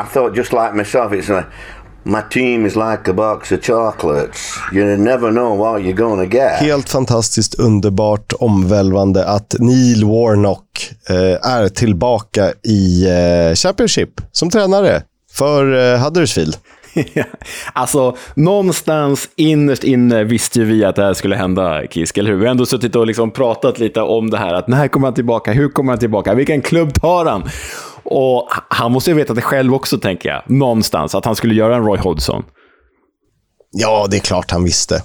I thought just like myself, it's like my team is like a box of chocolates. You never know what you're gonna get. Helt fantastiskt underbart omvälvande att Neil Warnock eh, är tillbaka i eh, Championship som tränare för eh, Huddersfield. alltså, någonstans innerst inne visste ju vi att det här skulle hända, Kisk, eller hur? Vi har ändå suttit och liksom pratat lite om det här, att när kommer han tillbaka? Hur kommer han tillbaka? Vilken klubb tar han? Och han måste ju veta det själv också, tänker jag. Någonstans, att han skulle göra en Roy Hodgson. Ja, det är klart han visste.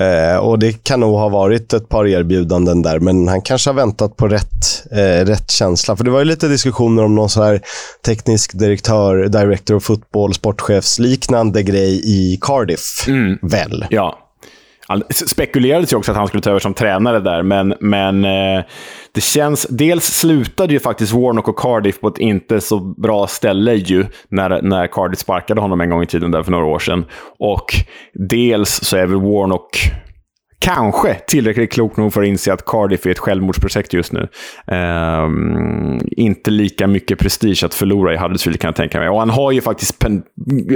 Eh, och det kan nog ha varit ett par erbjudanden där, men han kanske har väntat på rätt, eh, rätt känsla. För det var ju lite diskussioner om någon sån här teknisk direktör, director of football, sportchefsliknande grej i Cardiff, mm. väl? Ja. Han spekulerades ju också att han skulle ta över som tränare där, men, men eh, det känns... Dels slutade ju faktiskt Warnock och Cardiff på ett inte så bra ställe ju, när, när Cardiff sparkade honom en gång i tiden där för några år sedan. Och dels så är väl Warnock kanske tillräckligt klok nog för att inse att Cardiff är ett självmordsprojekt just nu. Um, inte lika mycket prestige att förlora i Huddersfield kan jag tänka mig. Och han har ju faktiskt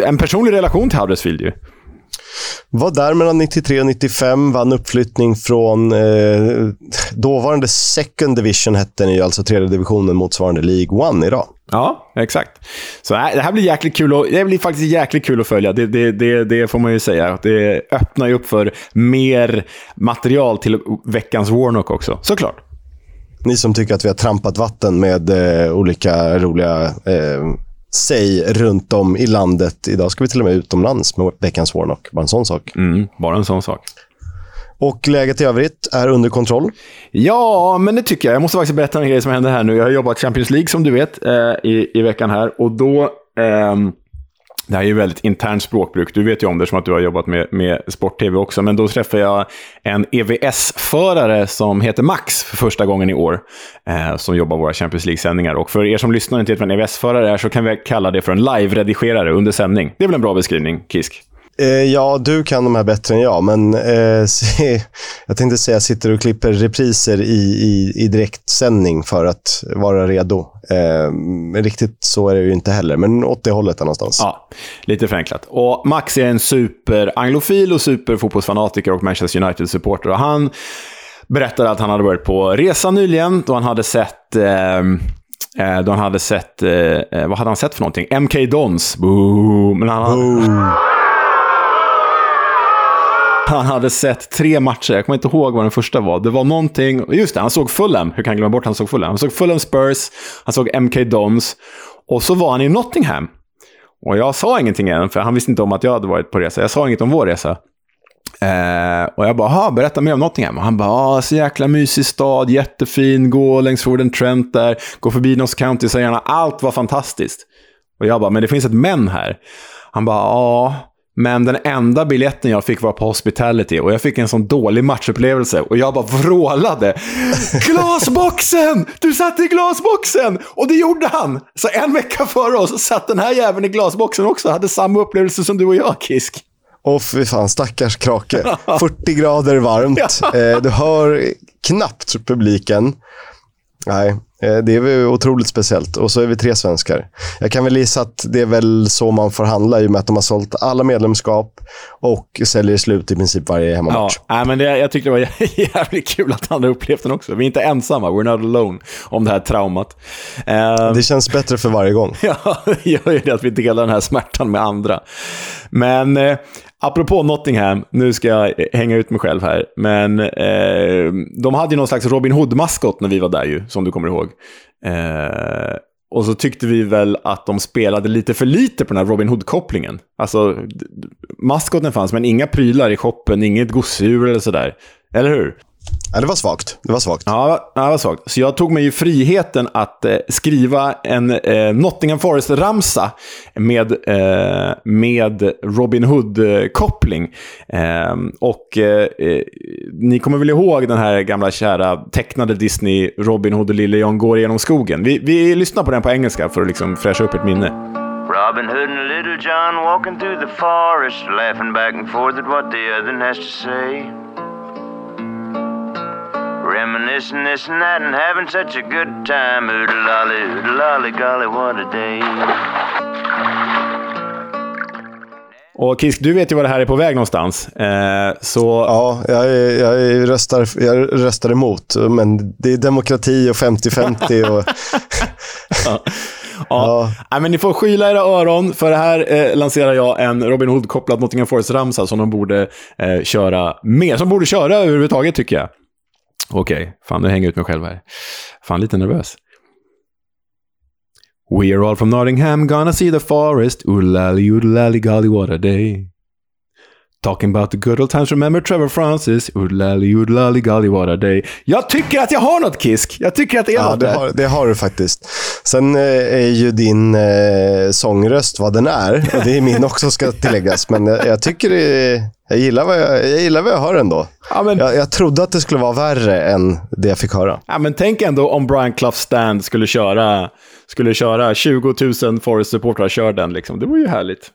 en personlig relation till Huddersfield ju. Var där mellan 93 och 95, vann uppflyttning från eh, dåvarande second division, hette den ju, alltså tredje divisionen motsvarande League One idag. Ja, exakt. Så det här blir jäkligt kul och, det blir faktiskt jäkligt kul att följa. Det, det, det, det, får man ju säga. Det öppnar ju upp för mer material till veckans Warnock också, såklart. Ni som tycker att vi har trampat vatten med eh, olika roliga eh, sig runt om i landet. Idag ska vi till och med utomlands med veckans Warnock. Bara en sån sak. Mm, bara en sån sak. Och läget i övrigt är under kontroll? Ja, men det tycker jag. Jag måste faktiskt berätta en grej som hände här nu. Jag har jobbat Champions League som du vet eh, i, i veckan här. Och då... Eh, det här är ju väldigt internt språkbruk. Du vet ju om det som att du har jobbat med, med sport-tv också. Men då träffade jag en EVS-förare som heter Max för första gången i år. Eh, som jobbar våra Champions League-sändningar. Och för er som lyssnar och inte vet vad en EVS-förare är så kan vi kalla det för en live-redigerare under sändning. Det är väl en bra beskrivning, Kisk? Eh, ja, du kan de här bättre än jag, men eh, se, jag tänkte säga sitter och klipper repriser i, i, i direktsändning för att vara redo. Eh, riktigt så är det ju inte heller, men åt det hållet någonstans. Ja, lite förenklat. Och Max är en super-anglofil och super-fotbollsfanatiker och Manchester United-supporter. Och han berättade att han hade varit på resa nyligen, då han hade sett eh, eh då han hade sett, eh, vad hade han sett för någonting? MK Dons. Boom. Men han, Boom. Han hade sett tre matcher, jag kommer inte ihåg vad den första var. Det var någonting, just det, han såg Fulham. Hur kan jag glömma bort att han såg Fulham? Han såg Fulham Spurs, han såg MK Dons och så var han i Nottingham. Och jag sa ingenting än, för han visste inte om att jag hade varit på resa. Jag sa inget om vår resa. Eh, och jag bara, berätta mer om Nottingham. Och han bara, ah, så jäkla mysig stad, jättefin, gå längs Forden Trent där, gå förbi Notts County, så gärna allt var fantastiskt. Och jag bara, men det finns ett men här. Han bara, ja, men den enda biljetten jag fick var på hospitality och jag fick en sån dålig matchupplevelse och jag bara vrålade. Glasboxen! Du satt i glasboxen! Och det gjorde han! Så en vecka före oss satt den här jäveln i glasboxen också hade samma upplevelse som du och jag, Kisk. Åh fy fan, stackars krake. 40 grader varmt. Eh, du hör knappt publiken. Nej, det är otroligt speciellt. Och så är vi tre svenskar. Jag kan väl gissa att det är väl så man får handla i och med att de har sålt alla medlemskap och säljer slut i princip varje hemmamatch. Ja, men det, jag tyckte det var jävligt kul att han har upplevt den också. Vi är inte ensamma, we're not alone, om det här traumat. Uh, det känns bättre för varje gång. ja, det gör ju det att vi delar den här smärtan med andra. Men uh, Apropå Nottingham, nu ska jag hänga ut mig själv här, men eh, de hade ju någon slags Robin Hood-maskot när vi var där ju, som du kommer ihåg. Eh, och så tyckte vi väl att de spelade lite för lite på den här Robin Hood-kopplingen. Alltså, maskoten fanns, men inga prylar i shoppen, inget gosedjur eller sådär. Eller hur? Ja, det var svagt. Det var svagt. Ja, det var svagt. Så jag tog mig ju friheten att eh, skriva en eh, Nottingham Forest-ramsa med, eh, med Robin Hood-koppling. Ehm, och eh, eh, ni kommer väl ihåg den här gamla kära tecknade Disney Robin Hood och Lille John går igenom skogen. Vi, vi lyssnar på den på engelska för att liksom fräscha upp ett minne. Robin Hood and Little John walking through the forest, laughing back and forth at what the other has to say. Reminiscing this and that and having such a good time. Oodle lolly, oodle lolly, golly, what a day. Och Kisk, du vet ju var det här är på väg någonstans. Eh, så... Ja, jag, jag, röstar, jag röstar emot. Men det är demokrati och 50-50. Och... ja. Ja. ja. men ni får skyla era öron, för det här eh, lanserar jag en Robin Hood-kopplad Nottingham Forest-ramsa som de borde eh, köra mer. Som borde köra överhuvudtaget, tycker jag. Okej, okay. fan nu hänger jag ut mig själv här. Fan, lite nervös. We are all from Nottingham, gonna see the forest. Oodlally, oodlally, golly, what a day. Talking about the good old times, remember Trevor Francis? Oodlally, oodlally, golly, what a day. Jag tycker att jag har något Kisk. Jag tycker att det är ja, något det har, det har du faktiskt. Sen eh, är ju din eh, sångröst vad den är. Och det är min också ska tilläggas. Men jag, jag tycker det, jag gillar, vad jag, jag gillar vad jag hör ändå. Ja, men, jag, jag trodde att det skulle vara värre än det jag fick höra. Ja, men tänk ändå om Brian Clough Stand skulle köra, skulle köra 20 000 Forest-supportrar kör den. Liksom. Det vore ju härligt.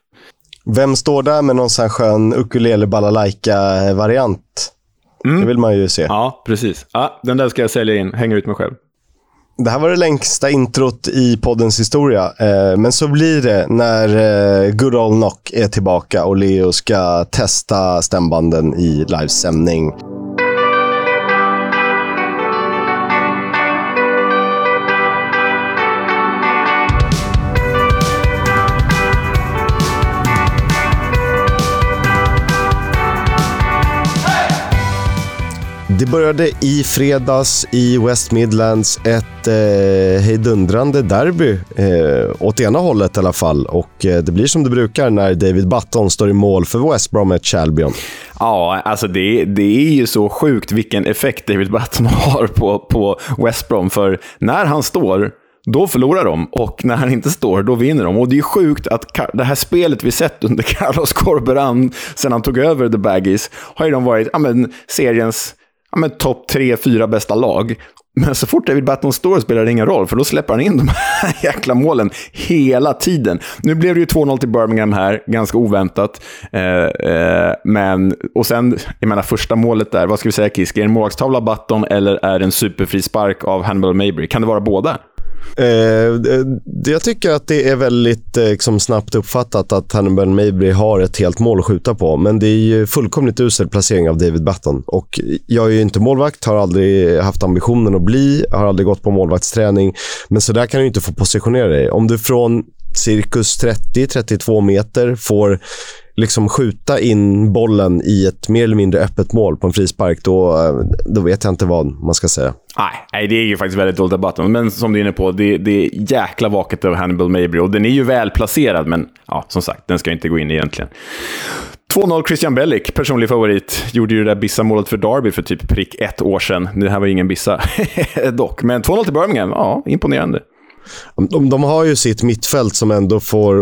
Vem står där med någon sån här skön ukulele balalaika-variant? Mm. Det vill man ju se. Ja, precis. Ja, den där ska jag sälja in. Hänga ut mig själv. Det här var det längsta introt i poddens historia. Eh, men så blir det när eh, Good Old Knock är tillbaka och Leo ska testa stämbanden i livesändning. Det började i fredags i West Midlands. Ett eh, hejdundrande derby, eh, åt ena hållet i alla fall. Och eh, Det blir som det brukar när David Button står i mål för West Bromwich Albion. Ja, alltså det, det är ju så sjukt vilken effekt David Button har på, på West Brom. För när han står då förlorar de och när han inte står, då vinner de. Och det är sjukt att det här spelet vi sett under Carlos Corberan, sedan han tog över The Baggies, har ju de varit ja, men, seriens ja, men topp tre, fyra bästa lag. Men så fort David Batton står spelar det ingen roll, för då släpper han in de här jäkla målen hela tiden. Nu blev det ju 2-0 till Birmingham här, ganska oväntat. Eh, eh, men, och sen, jag menar första målet där, vad ska vi säga Kisk? Är det en målvaktstavla av Batton eller är det en superfri spark av Hannibal Mabry? Kan det vara båda? Eh, eh, jag tycker att det är väldigt eh, liksom, snabbt uppfattat att Hannibal Mabry har ett helt mål att skjuta på. Men det är ju fullkomligt usel placering av David Batton. Och jag är ju inte målvakt, har aldrig haft ambitionen att bli, har aldrig gått på målvaktsträning. Men så där kan du inte få positionera dig. Om du från cirkus 30-32 meter får liksom skjuta in bollen i ett mer eller mindre öppet mål på en frispark, då, eh, då vet jag inte vad man ska säga. Nej, det är ju faktiskt väldigt dåligt av Men som du är inne på, det, det är jäkla vaket av Hannibal Mabry. Och den är ju välplacerad, men ja, som sagt, den ska inte gå in egentligen. 2-0 Christian Bellick, personlig favorit. Gjorde ju det där bissamålet för Derby för typ prick ett år sedan. Det här var ingen bissa dock. Men 2-0 till Birmingham, ja, imponerande. De, de, har ju sitt mittfält som ändå får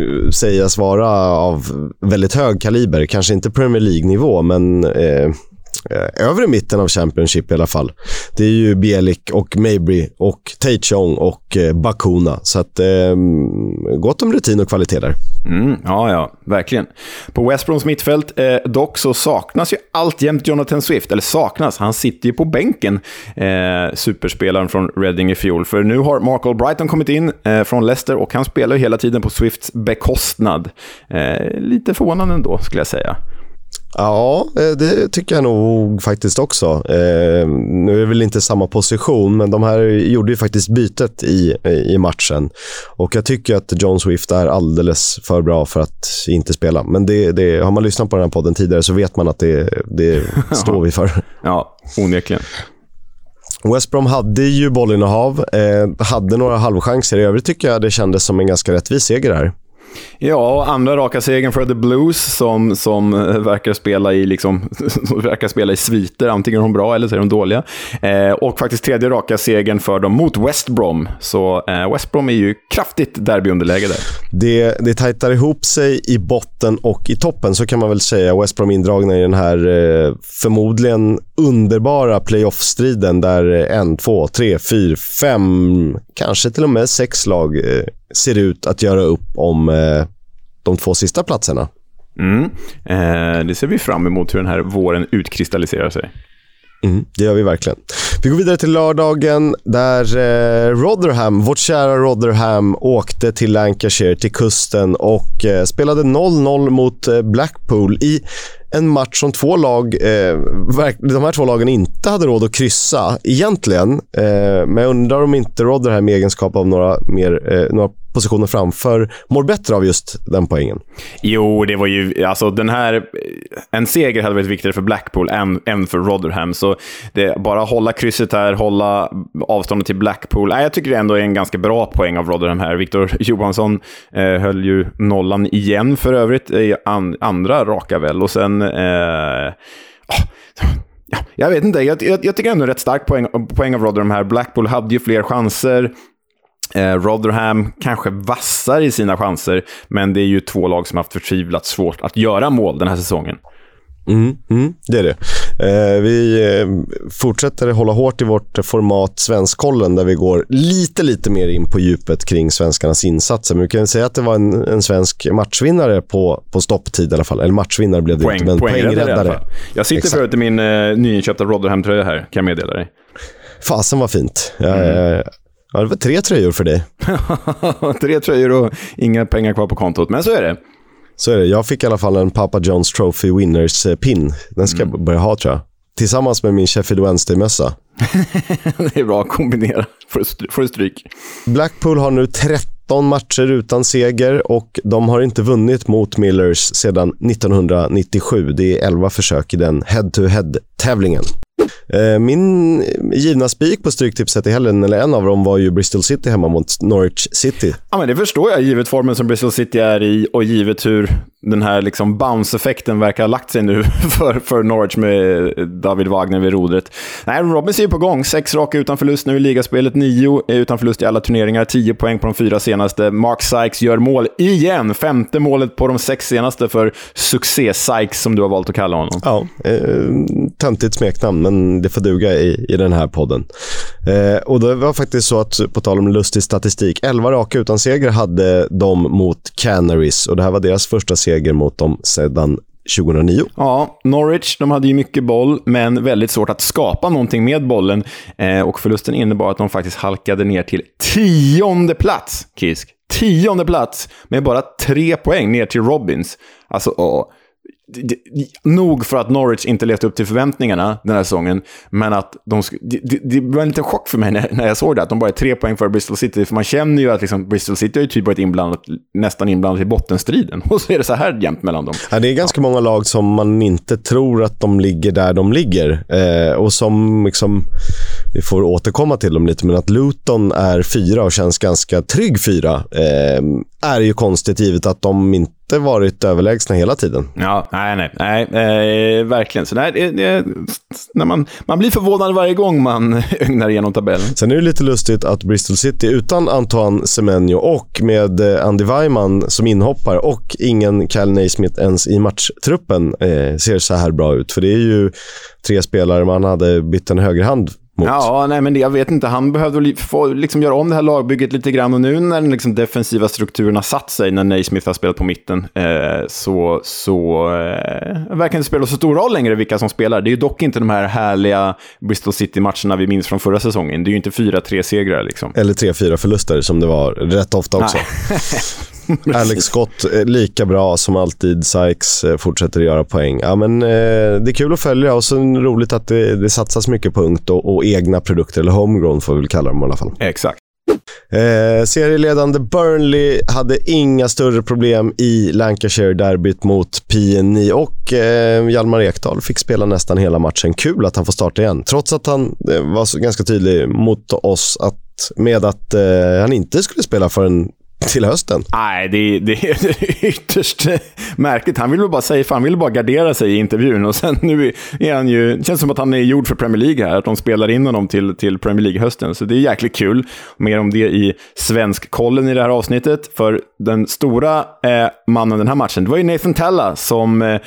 eh, sägas vara av väldigt hög kaliber. Kanske inte Premier League-nivå, men eh, Eh, övre mitten av Championship i alla fall. Det är ju Bielik och Mabry och Teichong och eh, Bakuna. Så att, eh, gott om rutin och kvalitet där. Mm, ja, ja, verkligen. På West Broms mittfält eh, dock så saknas ju alltjämt Jonathan Swift. Eller saknas, han sitter ju på bänken, eh, superspelaren från Reading i fjol. För nu har Mark Albrighton kommit in eh, från Leicester och han spelar ju hela tiden på Swifts bekostnad. Eh, lite förvånande ändå, skulle jag säga. Ja, eh, det tycker jag nog faktiskt också. Eh, nu är det väl inte samma position, men de här gjorde ju faktiskt bytet i, i matchen. Och jag tycker att John Swift är alldeles för bra för att inte spela. Men det, det, har man lyssnat på den här podden tidigare så vet man att det, det står vi för. Ja, onekligen. West Brom hade ju bollinnehav, eh, hade några halvchanser. I övrigt tycker jag det kändes som en ganska rättvis seger här. Ja, andra raka segern för The Blues som, som eh, verkar, spela i, liksom, verkar spela i sviter. Antingen är de bra eller så är de dåliga. Eh, och faktiskt tredje raka segern för dem mot West Brom. Så eh, West Brom är ju kraftigt derbyunderläge där. Det, det tajtar ihop sig i botten och i toppen, så kan man väl säga. West Brom indragna i den här eh, förmodligen underbara playoff-striden där eh, en, två, tre, fyra, fem, kanske till och med sex lag eh, ser ut att göra upp om eh, de två sista platserna. Mm. Eh, det ser vi fram emot, hur den här våren utkristalliserar sig. Mm, det gör vi verkligen. Vi går vidare till lördagen där eh, Rotherham, vårt kära Rotherham, åkte till Lancashire, till kusten och eh, spelade 0-0 mot eh, Blackpool i en match som två lag, eh, de här två lagen inte hade råd att kryssa egentligen. Eh, men jag undrar om inte Rodder här med egenskap av några, mer, eh, några positionen framför mår bättre av just den poängen. Jo, det var ju... Alltså den här... En seger hade varit viktigare för Blackpool än, än för Rotherham. Så det, bara hålla krysset här, hålla avståndet till Blackpool. Nej, jag tycker det ändå är en ganska bra poäng av Rotherham här. Viktor Johansson eh, höll ju nollan igen för övrigt, i an, andra raka väl. Och sen... Eh, oh, ja, jag vet inte, jag, jag, jag tycker ändå rätt stark poäng, poäng av Rotherham här. Blackpool hade ju fler chanser. Eh, Rotherham kanske vassar i sina chanser, men det är ju två lag som haft förtvivlat svårt att göra mål den här säsongen. Mm, mm, det är det. Eh, vi eh, fortsätter hålla hårt i vårt format Svenskkollen där vi går lite, lite mer in på djupet kring svenskarnas insatser. Men vi kan säga att det var en, en svensk matchvinnare på, på stopptid i alla fall. Eller matchvinnare blev det Poäng, inte, men poängräddare. poängräddare. Jag sitter Exakt. förut i min eh, nyinköpta Rotherham-tröja här, kan jag meddela dig. Fasen var fint. Jag, Mm. Ja, det var tre tröjor för dig. Tre tröjor och inga pengar kvar på kontot, men så är det. Så är det. Jag fick i alla fall en Papa John's Trophy Winners-pin. Den ska Mm. jag börja ha tror jag. Tillsammans med min Sheffield Wednesday-mössa. det är bra att kombinera. Får du stry- får du stryk. Blackpool har nu 13 matcher utan seger och de har inte vunnit mot Millers sedan 1997. Det är 11 försök i den head-to-head-tävlingen. Eh, min givna spik på Stryktipset i helgen, eller en av dem, var ju Bristol City hemma mot Norwich City. Ja, men det förstår jag, givet formen som Bristol City är i och givet hur den här liksom bounce-effekten verkar ha lagt sig nu för, för Norwich med eh, David Wagner vid rodret. Nej, Robins är ju på gång. Sex raka utan förlust nu i ligaspelet, nio är utan förlust i alla turneringar, tio poäng på de fyra senaste. Mark Sykes gör mål igen, femte målet på de sex senaste för succé-Sykes som du har valt att kalla honom. Ja, eh, töntigt smeknamn, men det får duga i, i den här podden. Eh, och det var faktiskt så att, på tal om lustig statistik, 11 raka utan seger hade de mot Canaries och det här var deras första seger mot dem sedan 2009. Ja, Norwich, de hade ju mycket boll, men väldigt svårt att skapa någonting med bollen. Eh, och förlusten innebar att de faktiskt halkade ner till tionde plats, Kisk. Tionde plats, med bara tre poäng ner till Robins. Alltså, åh. Nog för att Norwich inte levt upp till förväntningarna den här säsongen, men att de... Det, det, var en liten chock för mig när, när jag såg det, att de bara är tre poäng för Bristol City. För man känner ju att liksom, Bristol City har ju typ varit inblandat, nästan inblandat i bottenstriden. Och så är det så här jämnt mellan dem. Ja, det är ganska många lag som man inte tror att de ligger där de ligger. Eh, och som liksom, vi får återkomma till dem lite, men att Luton är fyra och känns ganska trygg fyra eh, är ju konstigt givet att de inte varit överlägsna hela tiden. Ja, nej, nej, nej eh, verkligen. Så nej, det, när man, man blir förvånad varje gång man ögnar igenom tabellen. Sen är det lite lustigt att Bristol City utan Antoine Semenyo och med eh, Andy Weimann som inhoppare och ingen Cal Naismith ens i matchtruppen eh, ser så här bra ut. För det är ju tre spelare man hade bytt en högerhand mot. Ja, nej, men det, jag vet inte. Han behövde få liksom göra om det här lagbygget lite grann. Och nu när den liksom defensiva strukturen har satt sig, när Naismith har spelat på mitten, eh, så, så eh, verkar det inte spela så stor roll längre vilka som spelar. Det är ju dock inte de här härliga Bristol City-matcherna vi minns från förra säsongen. Det är ju inte 4-3-segrar liksom. Eller tre, fyra förluster som det var rätt ofta också. Alex Scott, eh, lika bra som alltid. Sykes eh, fortsätter att göra poäng. Ja, men, eh, det är kul att följa och så roligt att det, det satsas mycket på ungt och, och egna produkter, eller homegrown får vi väl kalla dem i alla fall. Exakt. Eh, serieledande Burnley hade inga större problem i Lancashire-derbyt mot PNI och eh, Hjalmar Ekdal fick spela nästan hela matchen. Kul att han får starta igen, trots att han eh, var så, ganska tydlig mot oss att, med att eh, han inte skulle spela förrän till hösten. Nej, det, det är ytterst märkligt. Han vill väl bara säga, han vill bara gardera sig i intervjun och sen nu är han ju, det känns som att han är gjord för Premier League här, att de spelar in honom till, till Premier League-hösten. Så det är jäkligt kul. Mer om det i Svenskkollen i det här avsnittet. För den stora eh, mannen den här matchen, det var ju Nathan Tella som eh,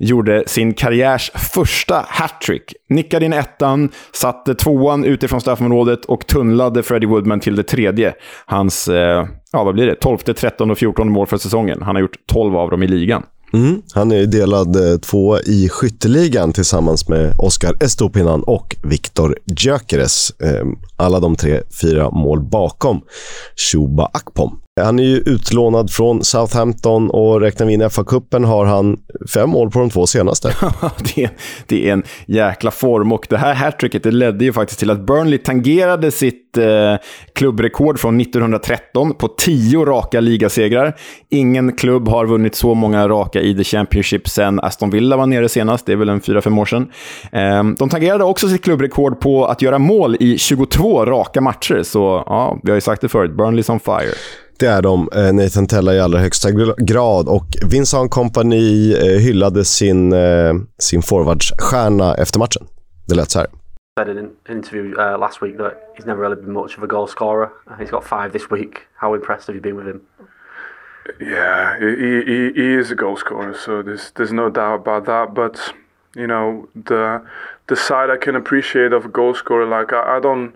gjorde sin karriärs första hattrick. Nickade in ettan, satte tvåan utifrån straffområdet och tunnlade Freddie Woodman till det tredje. Hans, eh, ja vad blir det, 12, 13 och 14 mål för säsongen. Han har gjort 12 av dem i ligan. Mm, han är delad eh, två i skytteligan tillsammans med Oskar Estopinan och Viktor Gyökeres. Eh, alla de tre fyra mål bakom Shuba Akpom. Han är ju utlånad från Southampton och räknar vi in FA-cupen har han fem mål på de två senaste. det, är, det är en jäkla form och det här hattricket det ledde ju faktiskt till att Burnley tangerade sitt eh, klubbrekord från 1913 på tio raka ligasegrar. Ingen klubb har vunnit så många raka i The Championship sen Aston Villa var nere senast, det är väl en fyra, fem år sedan. Eh, de tangerade också sitt klubbrekord på att göra mål i 22 raka matcher, så ja, vi har ju sagt det förut, Burnley's on fire. Det är de. Eh, Nathan Tella i allra högsta grad. Och Vincent Kompany eh, hyllade sin, eh, sin forwardsstjärna efter matchen. Det lät så här. said in an interview uh, last week that he's never really been much of a goal scorer. He's got five this week. How impressed have you been with him? Yeah, he, he, he is a goal scorer, so there's there's no doubt about that. But you know the the side I can appreciate of a goal scorer, like I, I don't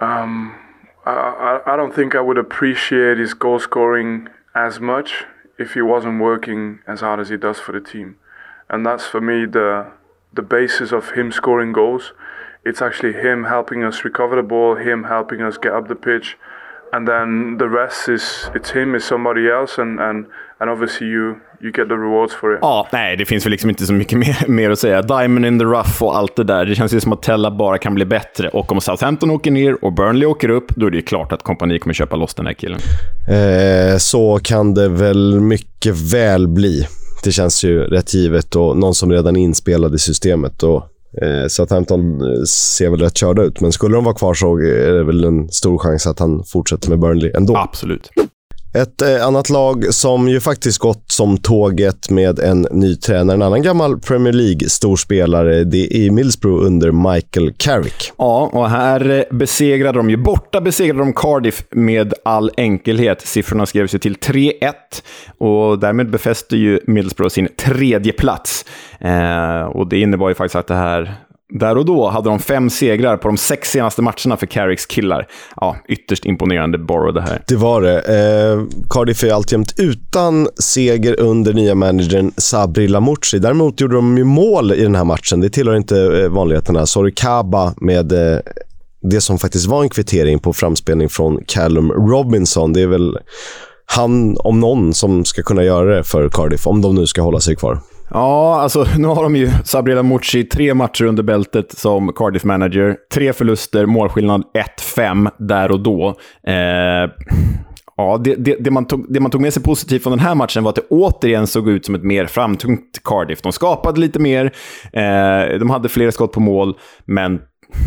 um I, I don't think I would appreciate his goal scoring as much if he wasn't working as hard as he does for the team, and that's for me the the basis of him scoring goals. It's actually him helping us recover the ball, him helping us get up the pitch, and then the rest is it's him, is somebody else, and and and obviously you you get the rewards for it. Ja, nej, det finns väl liksom inte så mycket mer, mer att säga. Diamond in the rough och allt det där. Det känns ju som att Tella bara kan bli bättre. Och om Southampton åker ner och Burnley åker upp, då är det ju klart att kompani kommer köpa loss den här killen. Eh, så kan det väl mycket väl bli. Det känns ju rätt givet och någon som redan är inspelad i systemet. Och, eh, Southampton ser väl rätt körda ut, men skulle de vara kvar så är det väl en stor chans att han fortsätter med Burnley ändå. Absolut. Ett eh, annat lag som ju faktiskt gått som tåget med en ny tränare, en annan gammal Premier League-storspelare, det är Middlesbrough under Michael Carrick. Ja, och här eh, besegrade de ju, borta besegrade de Cardiff med all enkelhet. Siffrorna skrevs ju till 3-1 och därmed befäste ju Middlesbrough sin tredje plats. Eh, och det innebar ju faktiskt att det här där och då hade de fem segrar på de sex senaste matcherna för Carricks killar. Ja, ytterst imponerande Borough det här. Det var det. Eh, Cardiff är alltjämt utan seger under nya managern Sabri Lamouchi. Däremot gjorde de ju mål i den här matchen. Det tillhör inte eh, vanligheterna. Sorry Kaba med eh, det som faktiskt var en kvittering på framspelning från Callum Robinson. Det är väl han, om någon, som ska kunna göra det för Cardiff, om de nu ska hålla sig kvar. Ja, alltså nu har de ju Sabrina Mucci tre matcher under bältet som Cardiff-manager. Tre förluster, målskillnad 1-5 där och då. Eh, ja, det, det, det, man tog, det man tog med sig positivt från den här matchen var att det återigen såg ut som ett mer framtungt Cardiff. De skapade lite mer, eh, de hade fler skott på mål, men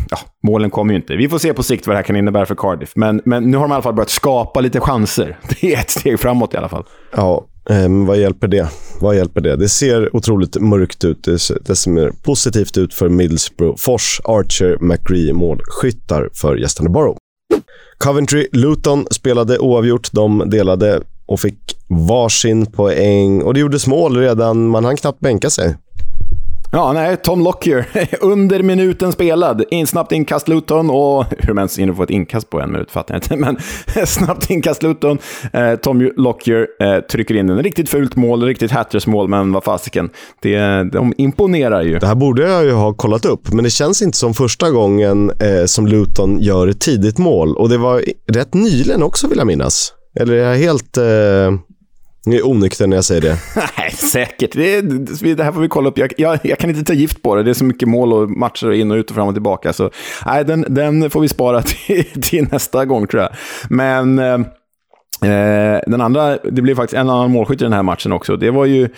ja, målen kommer ju inte. Vi får se på sikt vad det här kan innebära för Cardiff. Men, men nu har de i alla fall börjat skapa lite chanser. Det är ett steg framåt i alla fall. Ja, Um, vad hjälper det? Vad hjälper det? Det ser otroligt mörkt ut. Det ser, det ser mer positivt ut för Middlesbrough. Fors, Archer, McGree målskyttar för gästande Borough. Coventry, Luton spelade oavgjort. De delade och fick varsin poäng. Och det gjordes mål redan. Man hann knappt bänka sig. Ja, nej, Tom Lockyer. Under minuten spelad. In, snabbt inkast Luton och... Hur de ens hinner få ett inkast på en minut fattar jag inte. Men snabbt inkast Luton. Eh, Tom Lockyer eh, trycker in en riktigt fult mål, riktigt hattersmål, men vad fasiken. Det, de imponerar ju. Det här borde jag ju ha kollat upp, men det känns inte som första gången eh, som Luton gör ett tidigt mål. Och det var rätt nyligen också, vill jag minnas. Eller är jag helt... Eh, jag är onykter när jag säger det. Nej, säkert. Det, det, här får vi kolla upp. Jag, jag, jag, kan inte ta gift på det. Det är så mycket mål och matcher in och ut och fram och tillbaka. Så, nej, den, den får vi spara till, till nästa gång, tror jag. Men... Eh, eh den andra, det blev faktiskt en annan målskytt i den här matchen också. Det var ju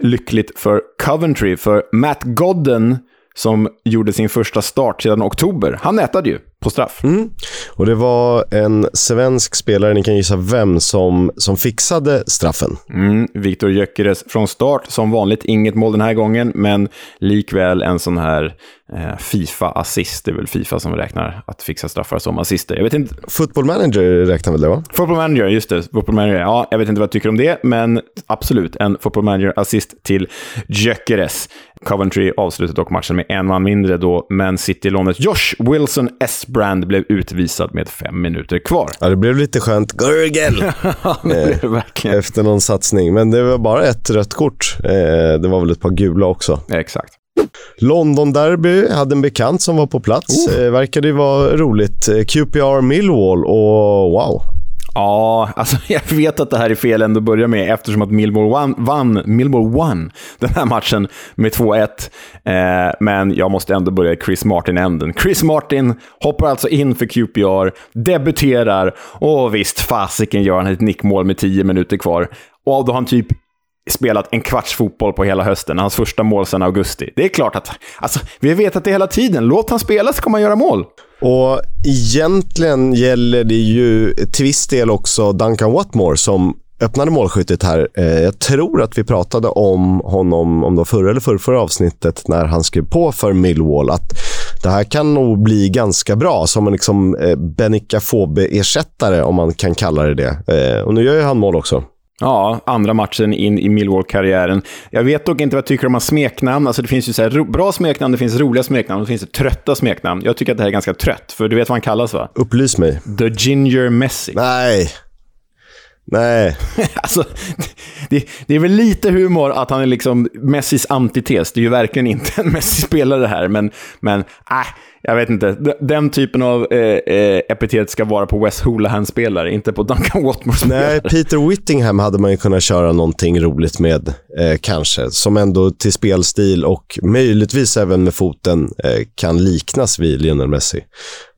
lyckligt för Coventry, för Matt Godden, som gjorde sin första start sedan oktober, han nätade ju på straff. Mm. Och det var en svensk spelare, ni kan gissa vem, som, som fixade straffen. Mm. Viktor Gyökeres från start, som vanligt. Inget mål den här gången, men likväl en sån här eh, Fifa-assist. Det är väl Fifa som räknar att fixa straffar som assister. Jag vet inte. Football Manager räknar väl det, va? Football Manager, just det. Football Manager. Ja, jag vet inte vad jag tycker om det, men absolut en Football Manager-assist till Gyökeres. Coventry avslutade dock matchen med en man mindre då Man City-lånet Josh Wilson S Brand blev utvisad med fem minuter kvar. Ja, det blev lite skönt. Gurgel! Eh. Efter någon satsning. Men det var bara ett rött kort. Eh, det var väl ett par gula också. Exakt. London Derby hade en bekant som var på plats. Eh, verkade ju vara roligt. Eh, QPR Millwall och wow. Ja, alltså jag vet att det här är fel ändå att börja med eftersom att Millwall vann, vann, Millwall vann den här matchen med 2-1. Eh, men jag måste ändå börja i Chris Martin-änden. Chris Martin hoppar alltså in för QPR, debuterar och visst, fasiken gör han ett nickmål med 10 minuter kvar. Och då har han typ spelat en kvarts fotboll på hela hösten, hans första mål sedan augusti. Det är klart att, alltså, vi har vetat det hela tiden. Låt han spela så kommer han göra mål. Och egentligen gäller det ju till viss del också Duncan Watmore som öppnade målskyttet här. Eh, jag tror att vi pratade om honom om det var förra eller förrförra avsnittet när han skrev på för Millwall. Att det här kan nog bli ganska bra som en liksom eh, Benica Fobe-ersättare om man kan kalla det det. Eh, och nu gör ju han mål också. Ja, andra matchen in i Millwall-karriären. Jag vet dock inte vad jag tycker om hans smeknamn. Alltså det finns ju så här ro- bra smeknamn, det finns roliga smeknamn och det finns det trötta smeknamn. Jag tycker att det här är ganska trött, för du vet vad han kallas va? Upplys mig. The Ginger Messi. Nej. Nej. Alltså, det, det är väl lite humor att han är liksom Messis antites. Det är ju verkligen inte en Messi-spelare här, men, men äh, jag vet inte. Den typen av eh, eh, epitet ska vara på West Houlihan-spelare, inte på Duncan Watmore-spelare. Nej, Peter Whittingham hade man ju kunnat köra någonting roligt med, eh, kanske. Som ändå till spelstil och möjligtvis även med foten eh, kan liknas vid Lionel Messi.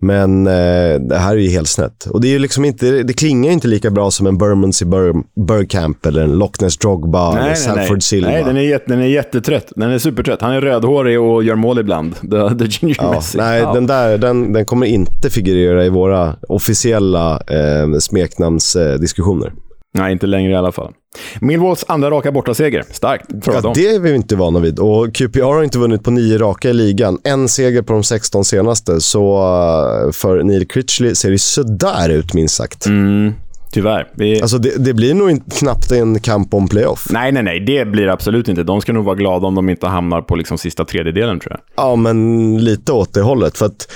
Men eh, det här är ju helt snett. Och det, är ju liksom inte, det klingar inte lika bra som en Bermondsey Bur Burkamp eller en Loch Ness Drogba eller Salford Silva. Nej, den är, jätte, den är jättetrött. Den är supertrött. Han är rödhårig och gör mål ibland. The, the Ginger Ja, Messi. nej, Ja. den där den, den kommer inte figurera i våra officiella eh, smeknamnsdiskussioner. Nej, inte längre i alla fall. Millwalls andra raka bortaseger. Starkt, tror. Ja, det är vi inte vana vid. Och QPR har inte vunnit på nio raka i ligan. En seger på de 16 senaste. Så eh, för Neil Critchley ser det sådär ut, minst sagt. Mm, tyvärr. Vi... Alltså, det, det blir nog inte, knappt en kamp om playoff. Nej, nej, nej. Det blir absolut inte. De ska nog vara glada om de inte hamnar på liksom sista tredjedelen, tror jag. Ja, men lite åt det hållet. För att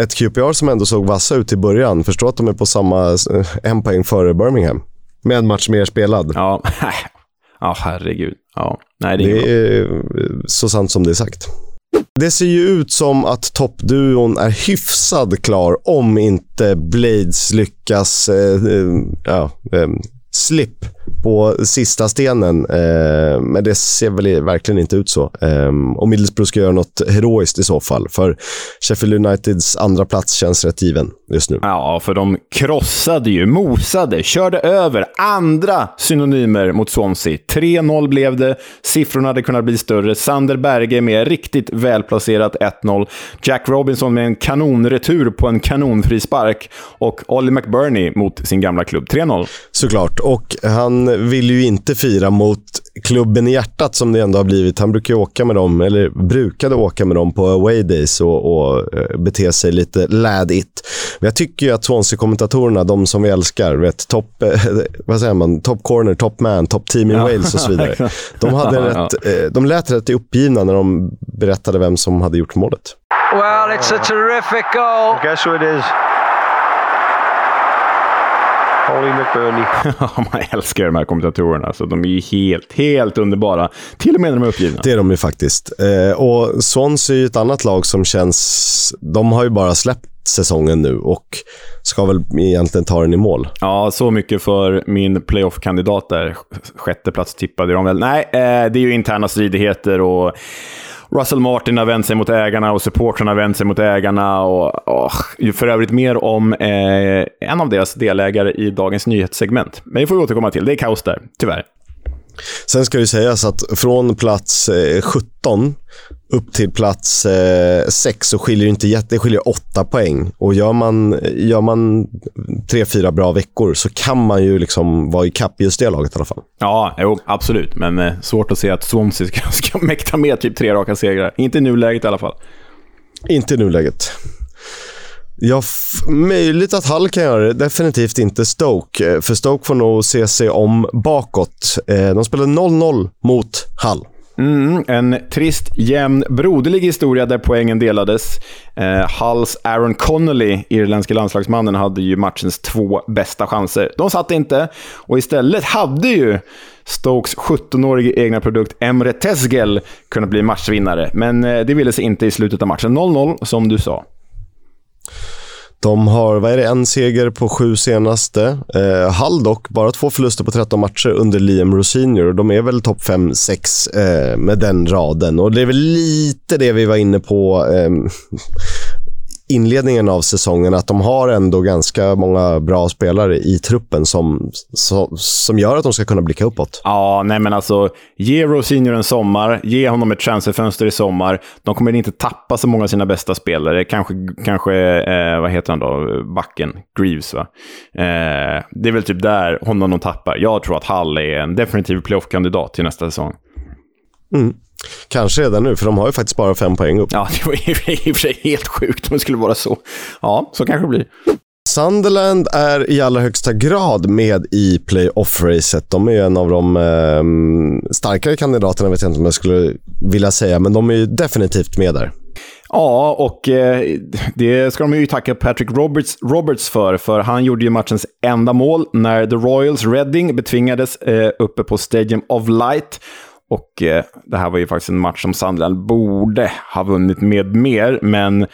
ett QPR som ändå såg vassa ut i början, förstå att de är på samma, en poäng före Birmingham. Med en match mer spelad. Ja, ja herregud. Ja, nej, det är, Det är eh, så sant som det är sagt. Det ser ju ut som att toppduon är hyfsad klar om inte Blades lyckas eh, eh, ja, eh, slip på sista stenen. Eh, men det ser väl verkligen inte ut så. Eh, och Middlesbrough ska göra något heroiskt i så fall. För Sheffield Uniteds andra plats känns rätt given just nu. Ja, för de krossade ju, mosade, körde över andra synonymer mot Swansea. 3-0 blev det. Siffrorna hade kunnat bli större. Sander Berge med riktigt välplacerat 1-0. Jack Robinson med en kanonretur på en kanonfri spark. Och Ollie McBurney mot sin gamla klubb. 3-0. Såklart. Och han vill ju inte fira mot klubben i hjärtat som det ändå har blivit. Han brukar åka med dem, eller brukade åka med dem på away days och, och eh, bete sig lite lad-it. Men jag tycker ju att Swansea-kommentatorerna, de som vi älskar, vet, top, eh, vad säger man, top corner, top man, top team in Wales och så vidare. De, hade Ja, rätt, eh, de lät rätt uppgivna när de berättade vem som hade gjort målet. Well, it's a terrific goal. Guess who it is? Ollie McBurney. Man älskar de här kommentatorerna. Så de är ju helt, helt underbara. Till och med när de är uppgivna. Det är de ju faktiskt. Eh, och Swansea är ju ett annat lag som känns... De har ju bara släppt säsongen nu och ska väl egentligen ta den i mål. Ja, så mycket för min playoff-kandidat där. Sjätte plats tippade de väl. Nej, eh, det är ju interna stridigheter och Russell Martin har vänt sig mot ägarna och supportrarna har vänt sig mot ägarna. Och, och för övrigt mer om eh, en av deras delägare i dagens nyhetssegment. Men det får vi återkomma till. Det är kaos där, tyvärr. Sen ska det sägas att från plats eh, 17 upp till plats eh, 6 så skiljer det inte jätte, det skiljer 8 poäng. Och gör man, gör man tre, fyra bra veckor så kan man ju liksom vara i kapp just det laget i alla fall. Ja, jo, absolut. Men eh, svårt att se att Swansea ska, ska mäkta med typ tre raka segrar. Inte i nuläget i alla fall. Inte i nuläget. Ja, möjligt att Hull kan göra det. Definitivt inte Stoke. Eh, för Stoke får nog se sig om bakåt. Eh, de spelade 0-0 mot Hull. Mm, en trist, jämn, broderlig historia där poängen delades. Eh, Hulls Aaron Connolly, irländske landslagsmannen, hade ju matchens två bästa chanser. De satt inte och istället hade ju Stokes 17-årige egna produkt Emre Tesgel kunnat bli matchvinnare, men eh, det ville sig inte i slutet av matchen. 0-0, som du sa. De har, vad är det, en seger på sju senaste. Eh, Hall dock, bara två förluster på 13 matcher under Liam Rosenior. De är väl topp 5-6 eh, med den raden. Och det är väl lite det vi var inne på eh, inledningen av säsongen, att de har ändå ganska många bra spelare i truppen som, som, som gör att de ska kunna blicka uppåt. Ja, nej men alltså, ge Rosenior en sommar, ge honom ett transferfönster i sommar. De kommer inte tappa så många av sina bästa spelare. Kanske, kanske eh, vad heter han då, backen, Greaves va? Eh, det är väl typ där honom de tappar. Jag tror att Hall är en definitiv playoff-kandidat till nästa säsong. Mm. Kanske redan nu, för de har ju faktiskt bara fem poäng upp. Ja, det var i och för sig helt sjukt om det skulle vara så. Ja, så kanske det blir. Sunderland är i allra högsta grad med i playoff-racet. De är ju en av de eh, starkare kandidaterna, vet jag inte om jag skulle vilja säga, men de är ju definitivt med där. Ja, och eh, det ska de ju tacka Patrick Roberts, Roberts för, för han gjorde ju matchens enda mål när The Royals Reading betvingades eh, uppe på Stadium of Light. Och eh, det här var ju faktiskt en match som Sandland borde ha vunnit med mer, men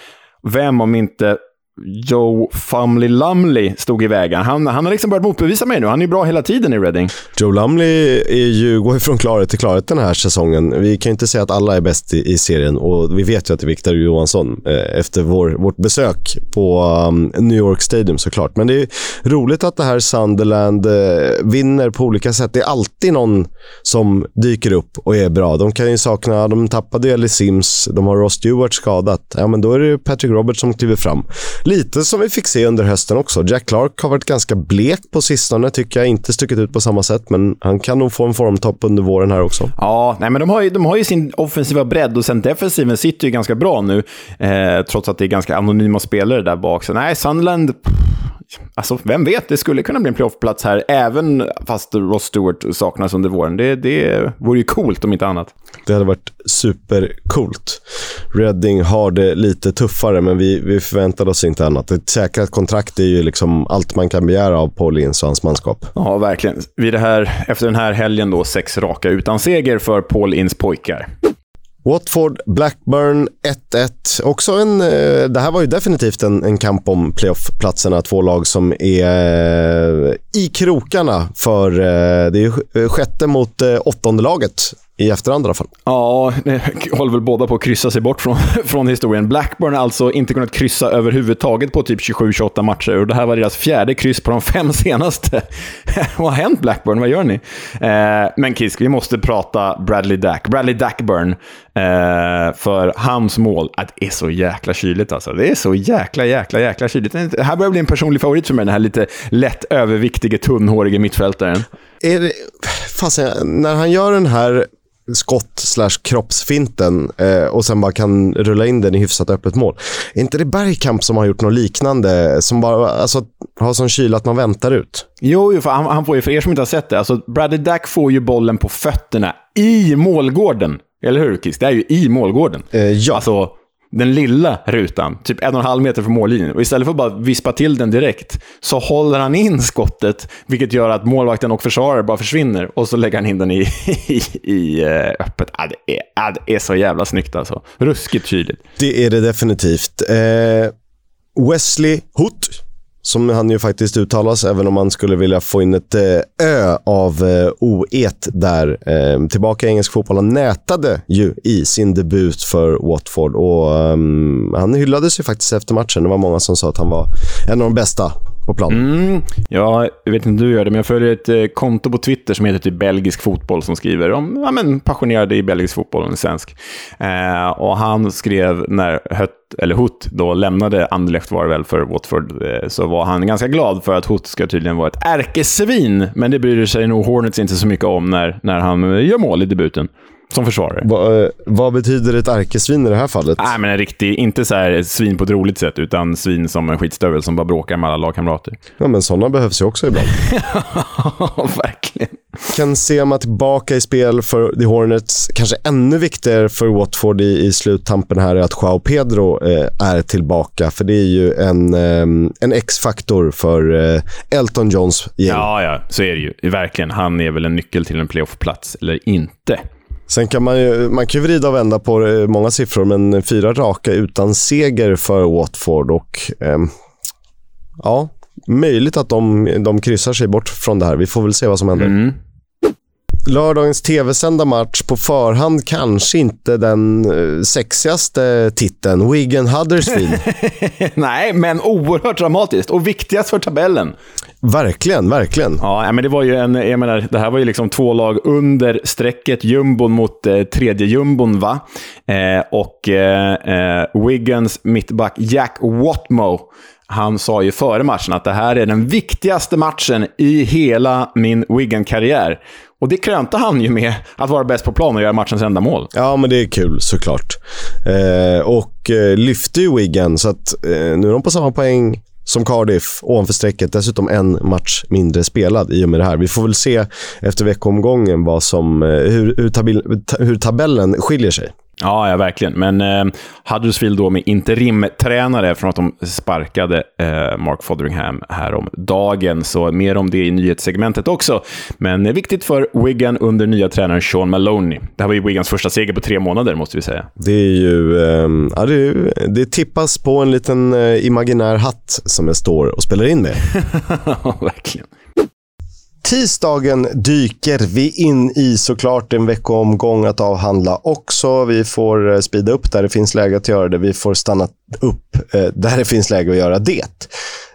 vem om inte Joe Fumley Lumley stod i vägen. Han, han har liksom börjat motbevisa mig nu. Han är ju bra hela tiden i Reading. Joe Lumley är ju, går ju från klarhet till klarhet den här säsongen. Vi kan ju inte säga att alla är bäst i, i serien och vi vet ju att det är Victor Johansson eh, efter vår, vårt besök på um, New York Stadium såklart. Men det är roligt att det här Sunderland eh, vinner på olika sätt. Det är alltid någon som dyker upp och är bra. De kan ju sakna, de tappade ju Ellie Sims, de har Ross Stewart skadat. Ja, men då är det Patrick Roberts som kliver fram. Lite som vi fick se under hösten också. Jack Clark har varit ganska blek på sistone, tycker jag. Inte stuckit ut på samma sätt, men han kan nog få en formtopp under våren här också. Ja, nej, men de har, ju, de har ju sin offensiva bredd och sen defensiven sitter ju ganska bra nu, eh, trots att det är ganska anonyma spelare där bak. Så nej, Sunderland... Alltså, vem vet? Det skulle kunna bli en playoffplats här, även fast Ross Stewart saknas under våren. Det, det vore ju coolt om inte annat. Det hade varit supercoolt. Reading har det lite tuffare, men vi, vi förväntade oss inte annat. Ett säkrat kontrakt är ju liksom allt man kan begära av Paul Ince och hans manskap. Ja, verkligen. Vid det här, efter den här helgen då, sex raka utan seger för Paul Inns pojkar. Watford, Blackburn 1-1. Också en, eh, det här var ju definitivt en, en kamp om playoff-platserna. Två lag som är eh, i krokarna för... Eh, det är sjätte mot åttonde laget i efterhand i alla fall. Ja, det håller väl båda på att kryssa sig bort från, från historien. Blackburn har alltså inte kunnat kryssa överhuvudtaget på typ 27-28 matcher och det här var deras fjärde kryss på de fem senaste. Vad har hänt Blackburn? Vad gör ni? Eh, men Kisk, vi måste prata Bradley Dack. Bradley Dackburn. Eh, för hans mål, att det är så jäkla kyligt alltså. Det är så jäkla, jäkla, jäkla kyligt. Det här börjar bli en personlig favorit för mig, den här lite lätt överviktige, tunnhårige mittfältaren. Är det, fast, när han gör den här skott slash kroppsfinten eh, och sen bara kan rulla in den i hyfsat öppet mål. Är inte det Bergkamp som har gjort något liknande? Som bara alltså, har sån kyla att man väntar ut? Jo, för han, han får ju, för er som inte har sett det, alltså Bradley Dack får ju bollen på fötterna i målgården. Eller hur, Kiss? Det är ju i målgården. Eh, ja. Alltså, den lilla rutan, typ en och en halv meter från mållinjen. Och istället för att bara vispa till den direkt, så håller han in skottet, vilket gör att målvakten och försvarare bara försvinner. Och så lägger han in den i, i, i eh, öppet. Ja, det, är, ja, det är så jävla snyggt alltså. Ruskigt kyligt. Det är det definitivt. Eh, Wesley Hoot som han ju faktiskt uttalas, även om man skulle vilja få in ett eh, ö av eh, oet där. Eh, tillbaka i engelsk fotboll. Han nätade ju i sin debut för Watford och um, han hyllades ju faktiskt efter matchen. Det var många som sa att han var en av de bästa på plan. Mm, ja, jag vet inte hur du gör det, men jag följer ett eh, konto på Twitter som heter typ Belgisk fotboll som skriver om ja, men, passionerade i belgisk fotboll, en svensk. Eh, och han skrev när Hött, eller Hutt då lämnade Anderlecht var det väl för Watford, eh, så var han ganska glad för att Hutt ska tydligen vara ett ärkesvin. Men det bryr sig nog Hornets inte så mycket om när, när han eh, gör mål i debuten som försvarare. Va, eh, vad betyder ett ärkesvin i det här fallet? Nej, men en riktig, inte så här svin på ett roligt sätt, utan svin som en skitstövel som bara bråkar med alla lagkamrater. Ja, men sådana behövs ju också ibland. Verkligen. Kan Sema tillbaka i spel för The Hornets. Kanske ännu viktigare för Watford i, i sluttampen här är att Joao Pedro eh, är tillbaka. För det är ju en, eh, en X-faktor för eh, Elton Johns gäng. Ja, ja, så är det ju. Verkligen. Han är väl en nyckel till en playoff-plats, eller inte. Sen kan man ju, man kan ju vrida och vända på eh, många siffror, men fyra raka utan seger för Watford och ehm, ja, möjligt att de, de kryssar sig bort från det här. Vi får väl se vad som händer. Mm. Lördagens tv-sända match på förhand kanske inte den eh, sexigaste titeln. Wigan Huddersfield. Nej, men oerhört dramatiskt och viktigast för tabellen. Verkligen, verkligen. Ja, men det var ju en, jag menar, det här var ju liksom två lag under strecket, jumbon mot eh, tredje jumbon, va? Eh, och eh, eh, Wiggins mittback Jack Watmo, han sa ju före matchen att det här är den viktigaste matchen i hela min Wigan-karriär. Och det krönte han ju med att vara bäst på plan och göra matchens enda mål. Ja, men det är kul såklart. Eh, och eh, lyfte ju Wigan, så att eh, nu är de på samma poäng som Cardiff ovanför strecket. Dessutom en match mindre spelad i och med det här. Vi får väl se efter veckomgången vad som, eh, hur, hur, tabell, hur tabellen skiljer sig. Ja, ja verkligen. Men eh, Huddersfield då med interimtränare från att de sparkade eh, Mark Fotheringham här om dagen. Så mer om det i nyhetssegmentet också. Men eh, viktigt för Wigan under nya tränaren Sean Maloney. Det här var ju Wigans första seger på tre månader, måste vi säga. Det är ju, ehm, ja, det, är det tippas på en liten eh, imaginär hatt som jag står och spelar in med. Verkligen. Tisdagen dyker vi in i såklart en veckoomgång att avhandla också. Vi får eh, speeda upp där det finns läge att göra det. Vi får stanna upp eh, där det finns läge att göra det.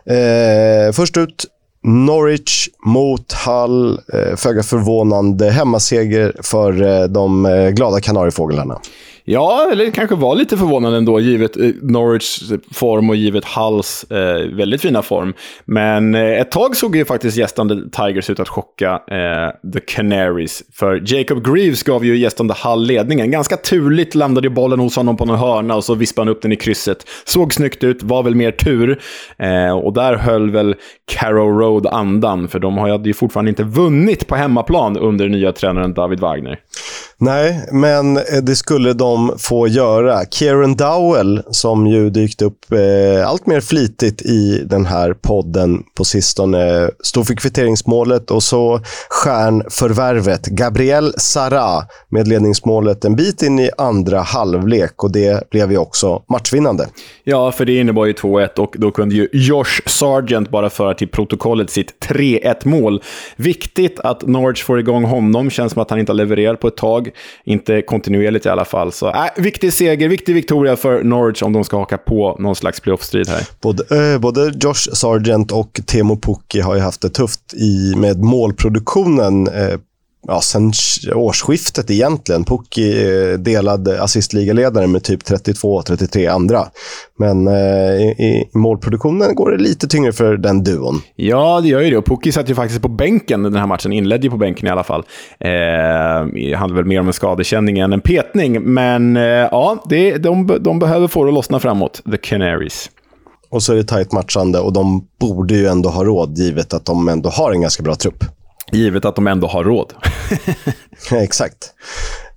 Eh, först ut, Norwich mot Hull. Eh, föga förvånande hemmaseger för eh, de eh, glada kanariefåglarna. Ja, eller kanske var lite förvånad ändå, givet eh, Norwichs form och givet Hulls eh, väldigt fina form. Men eh, ett tag såg ju faktiskt gästande Tigers ut att chocka eh, The Canaries. För Jacob Greaves gav ju gästande Hull ledningen. Ganska turligt landade ju bollen hos honom på någon hörna och så vispade han upp den i krysset. Såg snyggt ut, var väl mer tur. Eh, och där höll väl Carrow Road andan, för de hade ju fortfarande inte vunnit på hemmaplan under nya tränaren David Wagner. Nej, men eh, det skulle de få göra. Kieran Dowell, som ju dykt upp eh, allt mer flitigt i den här podden på sistone, stod för kvitteringsmålet och så stjärnförvärvet Gabriel Sara med ledningsmålet en bit in i andra halvlek och det blev ju också matchvinnande. Ja, för det innebar ju 2-1 och då kunde ju Josh Sargent bara föra till protokollet sitt 3-1-mål. Viktigt att Norwich får igång honom. Känns som att han inte har levererat på ett tag. Inte kontinuerligt i alla fall. Så äh, viktig seger, viktig Victoria för Norwich om de ska haka på någon slags playoff-strid här. Både, eh, både Josh Sargent och Teemu Pukki har ju haft det tufft i, med målproduktionen eh, ja, sen årsskiftet egentligen. Pukki eh, delad assistligaledare med typ 32-33 andra. Men eh, i, i målproduktionen går det lite tyngre för den duon. Ja, det gör ju det. Och Pukki satt ju faktiskt på bänken den här matchen. Inledde ju på bänken i alla fall. Eh, det handlar väl mer om en skadekänning än en petning. Men eh, ja, det, de, de behöver få det att lossna framåt, The Canaries. Och så är det tajt matchande och de borde ju ändå ha råd, givet att de ändå har en ganska bra trupp. Givet att de ändå har råd. Exakt.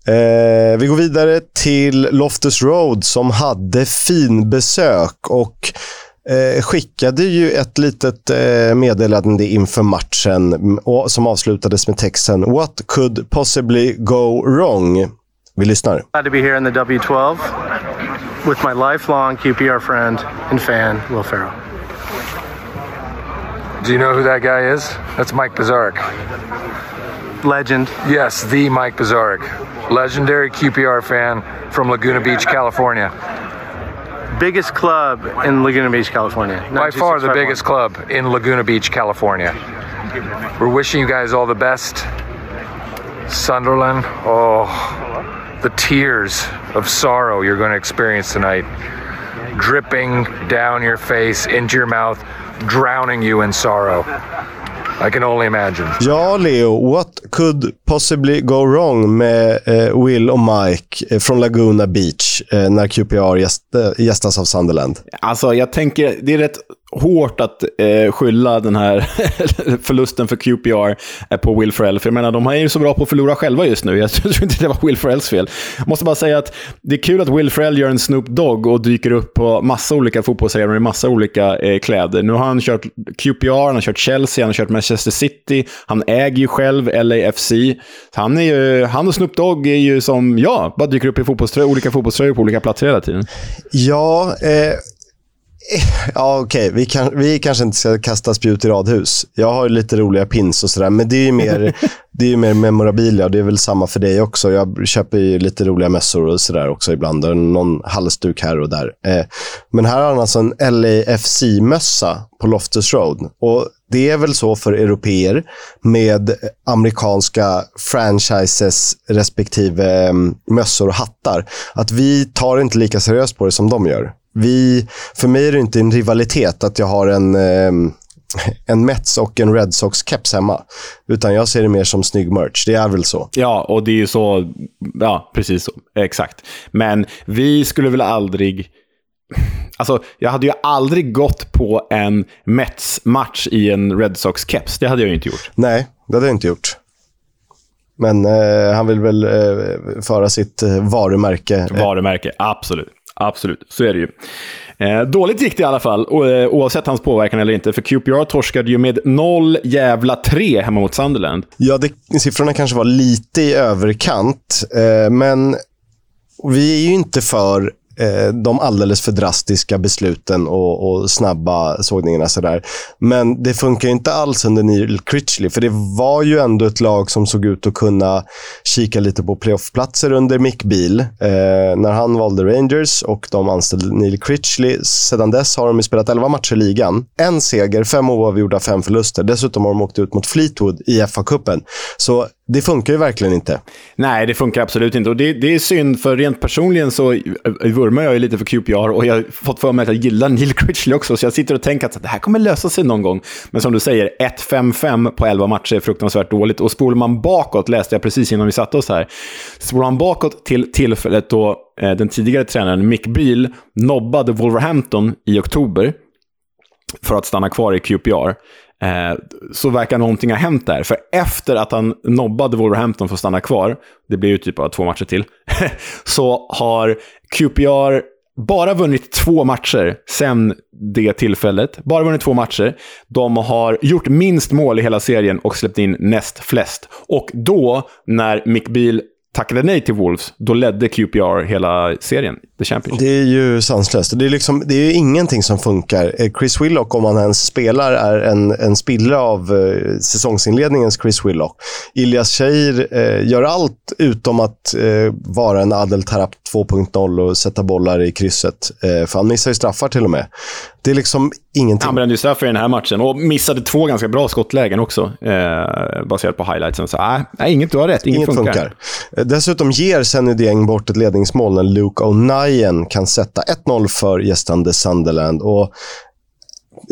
Eh, vi går vidare till Loftus Road som hade fin besök och eh, skickade ju ett litet eh, meddelande inför matchen och, som avslutades med texten “What could possibly go wrong?” Vi lyssnar. Glad to be here in the W12 with my lifelong QPR friend and fan, Will Ferrell. Do you know who that guy is? That's Mike Bazarek. Legend. Yes, the Mike Bazarek. Legendary QPR fan from Laguna Beach, California. Biggest club in Laguna Beach, California. By far the biggest club in Laguna Beach, California. We're wishing you guys all the best. Sunderland, oh, the tears of sorrow you're going to experience tonight. Dripping down your face, into your mouth, drowning you in sorrow. I can only imagine. Ja, Leo, what could possibly go wrong med eh, Will och Mike eh, från Laguna Beach eh, när QPR gäst, eh, gästas av Sunderland? Alltså, jag tänker, det är rätt hårt att eh, skylla den här förlusten för QPR eh, på Will Ferrell. För jag menar, de är ju så bra på att förlora själva just nu. Jag tror inte det var Will Ferrells fel. Jag måste bara säga att det är kul att Will Ferrell gör en Snoop Dogg och dyker upp på massa olika fotbollsarenor i massa olika eh, kläder. Nu har han kört QPR, han har kört Chelsea, han har kört Manchester City, han äger ju själv LAFC. Han, är ju, han och Snoop Dogg är ju som, ja, bara dyker upp i fotbollströ olika fotbollströjor på olika platser hela tiden. Ja, eh, Ja, okej. Okay. Vi, kan, vi kanske inte ska kasta spjut i radhus. Jag har lite roliga pins och sådär, men det är ju mer, det är mer memorabilia och det är väl samma för dig också. Jag köper ju lite roliga mössor och sådär också ibland. Och någon halsduk här och där. Eh, men här har han alltså en LAFC-mössa på Loftus Road. Och det är väl så för europeer med amerikanska franchises respektive eh, mössor och hattar, att vi tar inte lika seriöst på det som de gör vi, för mig är det inte en rivalitet att jag har en, eh, en Mets och en Red Sox-keps hemma. Utan jag ser det mer som snygg merch. Det är väl så. Ja, och det är ju så. Ja, precis så. Exakt. Men vi skulle väl aldrig... Alltså, jag hade ju aldrig gått på en Mets-match i en Red Sox-keps. Det hade jag ju inte gjort. Nej, det hade jag inte gjort. Men eh, han vill väl eh, föra sitt eh, varumärke. Varumärke, absolut. Absolut, så är det ju. Eh, dåligt gick det i alla fall, eh, oavsett hans påverkan eller inte. För QPR torskade ju med 0 jävla 3 hemma mot Sunderland. Ja, det, siffrorna kanske var lite i överkant, eh, men vi är ju inte för eh, de alldeles för drastiska besluten och, och snabba sågningarna. Sådär. Men det funkar inte alls under Neil Critchley, för det var ju ändå ett lag som såg ut att kunna kika lite på playoffplatser under Mick Beal. Eh, när han valde Rangers och de anställde Neil Critchley. Sedan dess har de spelat 11 matcher i ligan. En seger, fem oavgjorda, fem förluster. Dessutom har de åkt ut mot Fleetwood i FA-cupen. Så det funkar ju verkligen inte. Nej, det funkar absolut inte. Och det, det, är synd, för rent personligen så vurmar jag ju lite för QPR och jag har fått för mig att jag gillar Neil Critchley också, så jag sitter och tänker att det här kommer lösa sig någon gång. Men som du säger, 1-5-5 på 11 matcher är fruktansvärt dåligt. Och spolar man bakåt, läste jag precis innan vi satte oss här, spolar man bakåt till tillfället då eh, den tidigare tränaren Mick Beal nobbade Wolverhampton i oktober för att stanna kvar i QPR. Eh, så verkar någonting ha hänt där. För efter att han nobbade Wolverhampton för att stanna kvar, det blir ju typ bara två matcher till, så har QPR bara vunnit två matcher sen det tillfället. Bara vunnit två matcher. De har gjort minst mål i hela serien och släppt in näst flest. Och då, när Mick Beal tackade nej till Wolves, då ledde QPR hela serien, The Championship. Det är ju sanslöst. Det är, liksom, det är ingenting som funkar. Eh, Chris Willock, om han ens spelar, är en, en spillra av uh, säsongsinledningens Chris Willock. Ilias Cheir uh, gör allt utom att uh, vara en Adel Tarap 2.0 och sätta bollar i krysset. för han missar ju straffar till och med. Det är liksom ingenting. Han brände ju straff i den här matchen och missade två ganska bra skottlägen också, eh, baserat på highlightsen. Så äh, nej, inget du har rätt, inget, inget funkar. funkar. Dessutom ger Senny Dieng bort ett ledningsmål när Luke O'Nien kan sätta 1-0 för gästande Sunderland. Och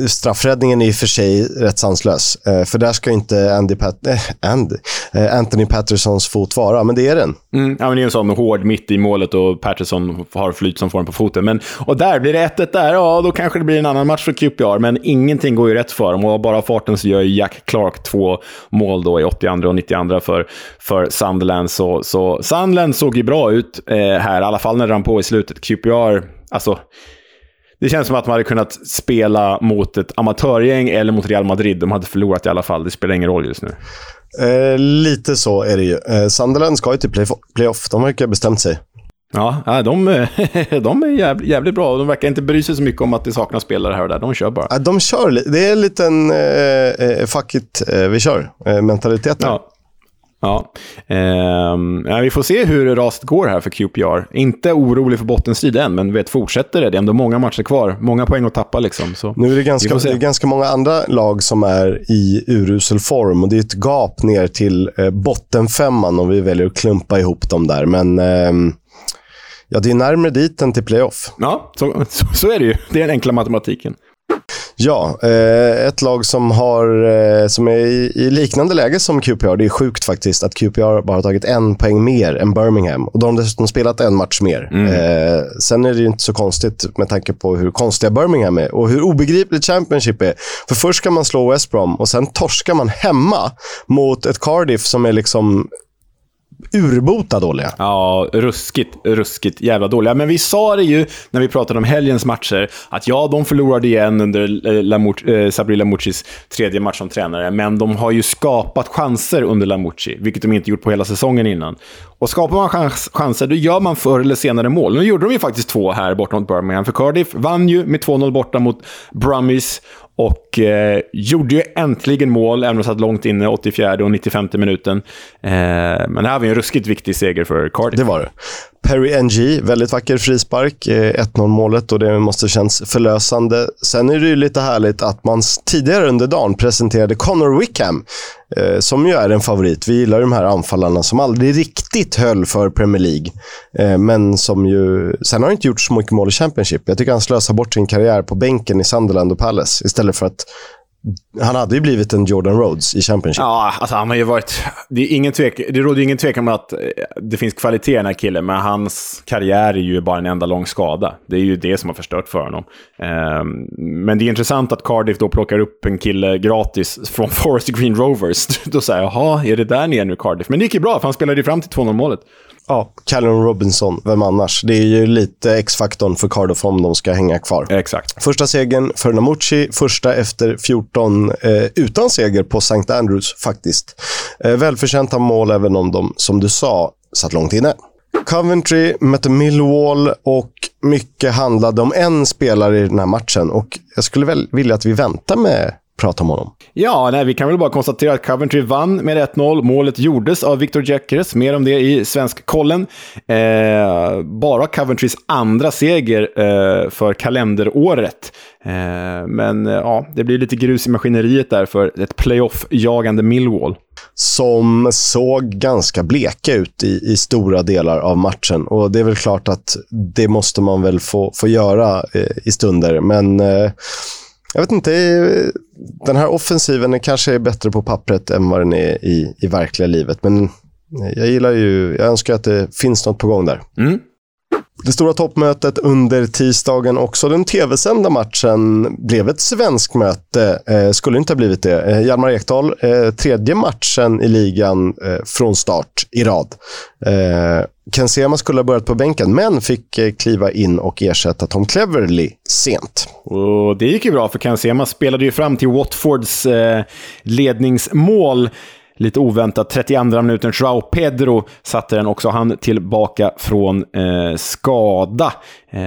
straffräddningen är i och för sig rätt sanslös. Eh, för där ska inte Andy Pat äh, Andy, eh, Anthony Pattersons fot vara, men det är den. Mm, ja, men det är en sån hård mitt i målet och Patterson har flyt som får den på foten. Men, och där blir det 1-1 där, ja då kanske det blir en annan match för QPR. Men ingenting går ju rätt för dem och bara farten så gör Jack Clark två mål då i 82 och 92 för, för Sunderland. Så, så Sunderland såg ju bra ut eh, här, i alla fall när det rann på i slutet. QPR, alltså det känns som att man hade kunnat spela mot ett amatörgäng eller mot Real Madrid. De hade förlorat i alla fall. Det spelar ingen roll just nu. Eh, lite så är det ju. Eh, Sunderland ska ju till playoff. De verkar ha bestämt sig. Ja, de, de är jävligt, jävligt bra. De verkar inte bry sig så mycket om att det saknas spelare här och där. De kör bara. De kör. Det är en liten eh, eh, fuck it, eh, vi kör-mentalitet. Ja. Ja. Ja, vi får se hur raset går här för QPR. Inte orolig för bottenstrid än, men vet, fortsätter det. Det är ändå många matcher kvar. Många poäng att tappa. Liksom, så. Nu är det, ganska, det är ganska många andra lag som är i urusel form och det är ett gap ner till eh, bottenfemman om vi väljer att klumpa ihop dem där. Men eh, ja, det är närmare dit än till playoff. Ja, så, så, så är det ju. Det är den enkla matematiken. Ja, eh, ett lag som, har, eh, som är i, liknande läge som QPR. Det är sjukt faktiskt att QPR bara har tagit en poäng mer än Birmingham. Och de har dessutom spelat en match mer. Mm. Eh, sen är det ju inte så konstigt med tanke på hur konstiga Birmingham är och hur obegripligt Championship är. För först ska man slå West Brom och sen torskar man hemma mot ett Cardiff som är liksom urbota dåliga. Ja, ruskigt, ruskigt jävla dåliga. Men vi sa det ju när vi pratade om helgens matcher, att ja, de förlorade igen under eh, Lamort, eh, Sabri Lamuccis tredje match som tränare, men de har ju skapat chanser under Lamucci, vilket de inte gjort på hela säsongen innan. Och skapar man chans, chanser, då gör man förr eller senare mål. Nu gjorde de ju faktiskt två här borta mot Birmingham, för Cardiff vann ju med 2-0 borta mot Brummies och eh, gjorde ju äntligen mål, även om det satt långt inne, 84 och 95 minuten. Eh, men det här var ju en ruskigt viktig seger för Cardiff. Det var det. Perry NG, väldigt vacker frispark, eh, 1-0 målet och det måste känns förlösande. Sen är det ju lite härligt att man tidigare under dagen presenterade Connor Wickham, eh, som ju är en favorit. Vi gillar de här anfallarna som aldrig riktigt höll för Premier League, eh, men som ju... Sen har han inte gjort så mycket mål i Championship. Jag tycker han slösar bort sin karriär på bänken i Sunderland och Palace istället för att han hade ju blivit en Jordan Rhodes i Championship. Ja, alltså han har ju varit... Det, är ingen tvek, det råder ju ingen tvekan om att eh, det finns kvalitet i den här killen, men hans karriär är ju bara en enda lång skada. Det är ju det som har förstört för honom. Um, men det är intressant att Cardiff då plockar upp en kille gratis från Forest Green Rovers. Då säger jag, jaha, är det där ni är nu Cardiff? Men det gick ju bra, för han spelade ju fram till 2-0 målet. Ja, Callum Robinson, vem annars? Det är ju lite X-faktorn för Cardiff om de ska hänga kvar. Exakt. Första segern för Namucci, första efter 14 eh, utan seger på St. Andrews faktiskt. Eh, välförtjänta mål även om de, som du sa, satt långt inne. Coventry mötte Millwall och mycket handlade om en spelare i den här matchen och jag skulle väl vilja att vi väntar med prata om honom. Ja, nej, vi kan väl bara konstatera att Coventry vann med 1-0. Målet gjordes av Victor Jäckers, mer om det i svensk kollen. Eh, bara Coventrys andra seger eh, för kalenderåret. Eh, men eh, ja, det blir lite grus i maskineriet där för ett playoff-jagande Millwall. Som såg ganska bleka ut i, i stora delar av matchen. Och det är väl klart att det måste man väl få, få göra eh, i stunder. Men eh, jag vet inte, den här offensiven kanske är bättre på pappret än vad den är i, i verkliga livet. Men jag gillar ju, jag önskar att det finns något på gång där. Mm. Det stora toppmötet under tisdagen också. Den tv-sända matchen blev ett svensk möte. Eh, skulle inte ha blivit det. Eh, Hjalmar Ekdal, eh, tredje matchen i ligan eh, från start i rad. Ken Sema skulle ha börjat på bänken, men fick eh, kliva in och ersätta Tom Cleverly sent. Och det gick ju bra, för Ken Sema spelade ju fram till Watfords eh, ledningsmål lite oväntat, 32 minuten, Joao Pedro satte den också, han tillbaka från eh, skada. Eh,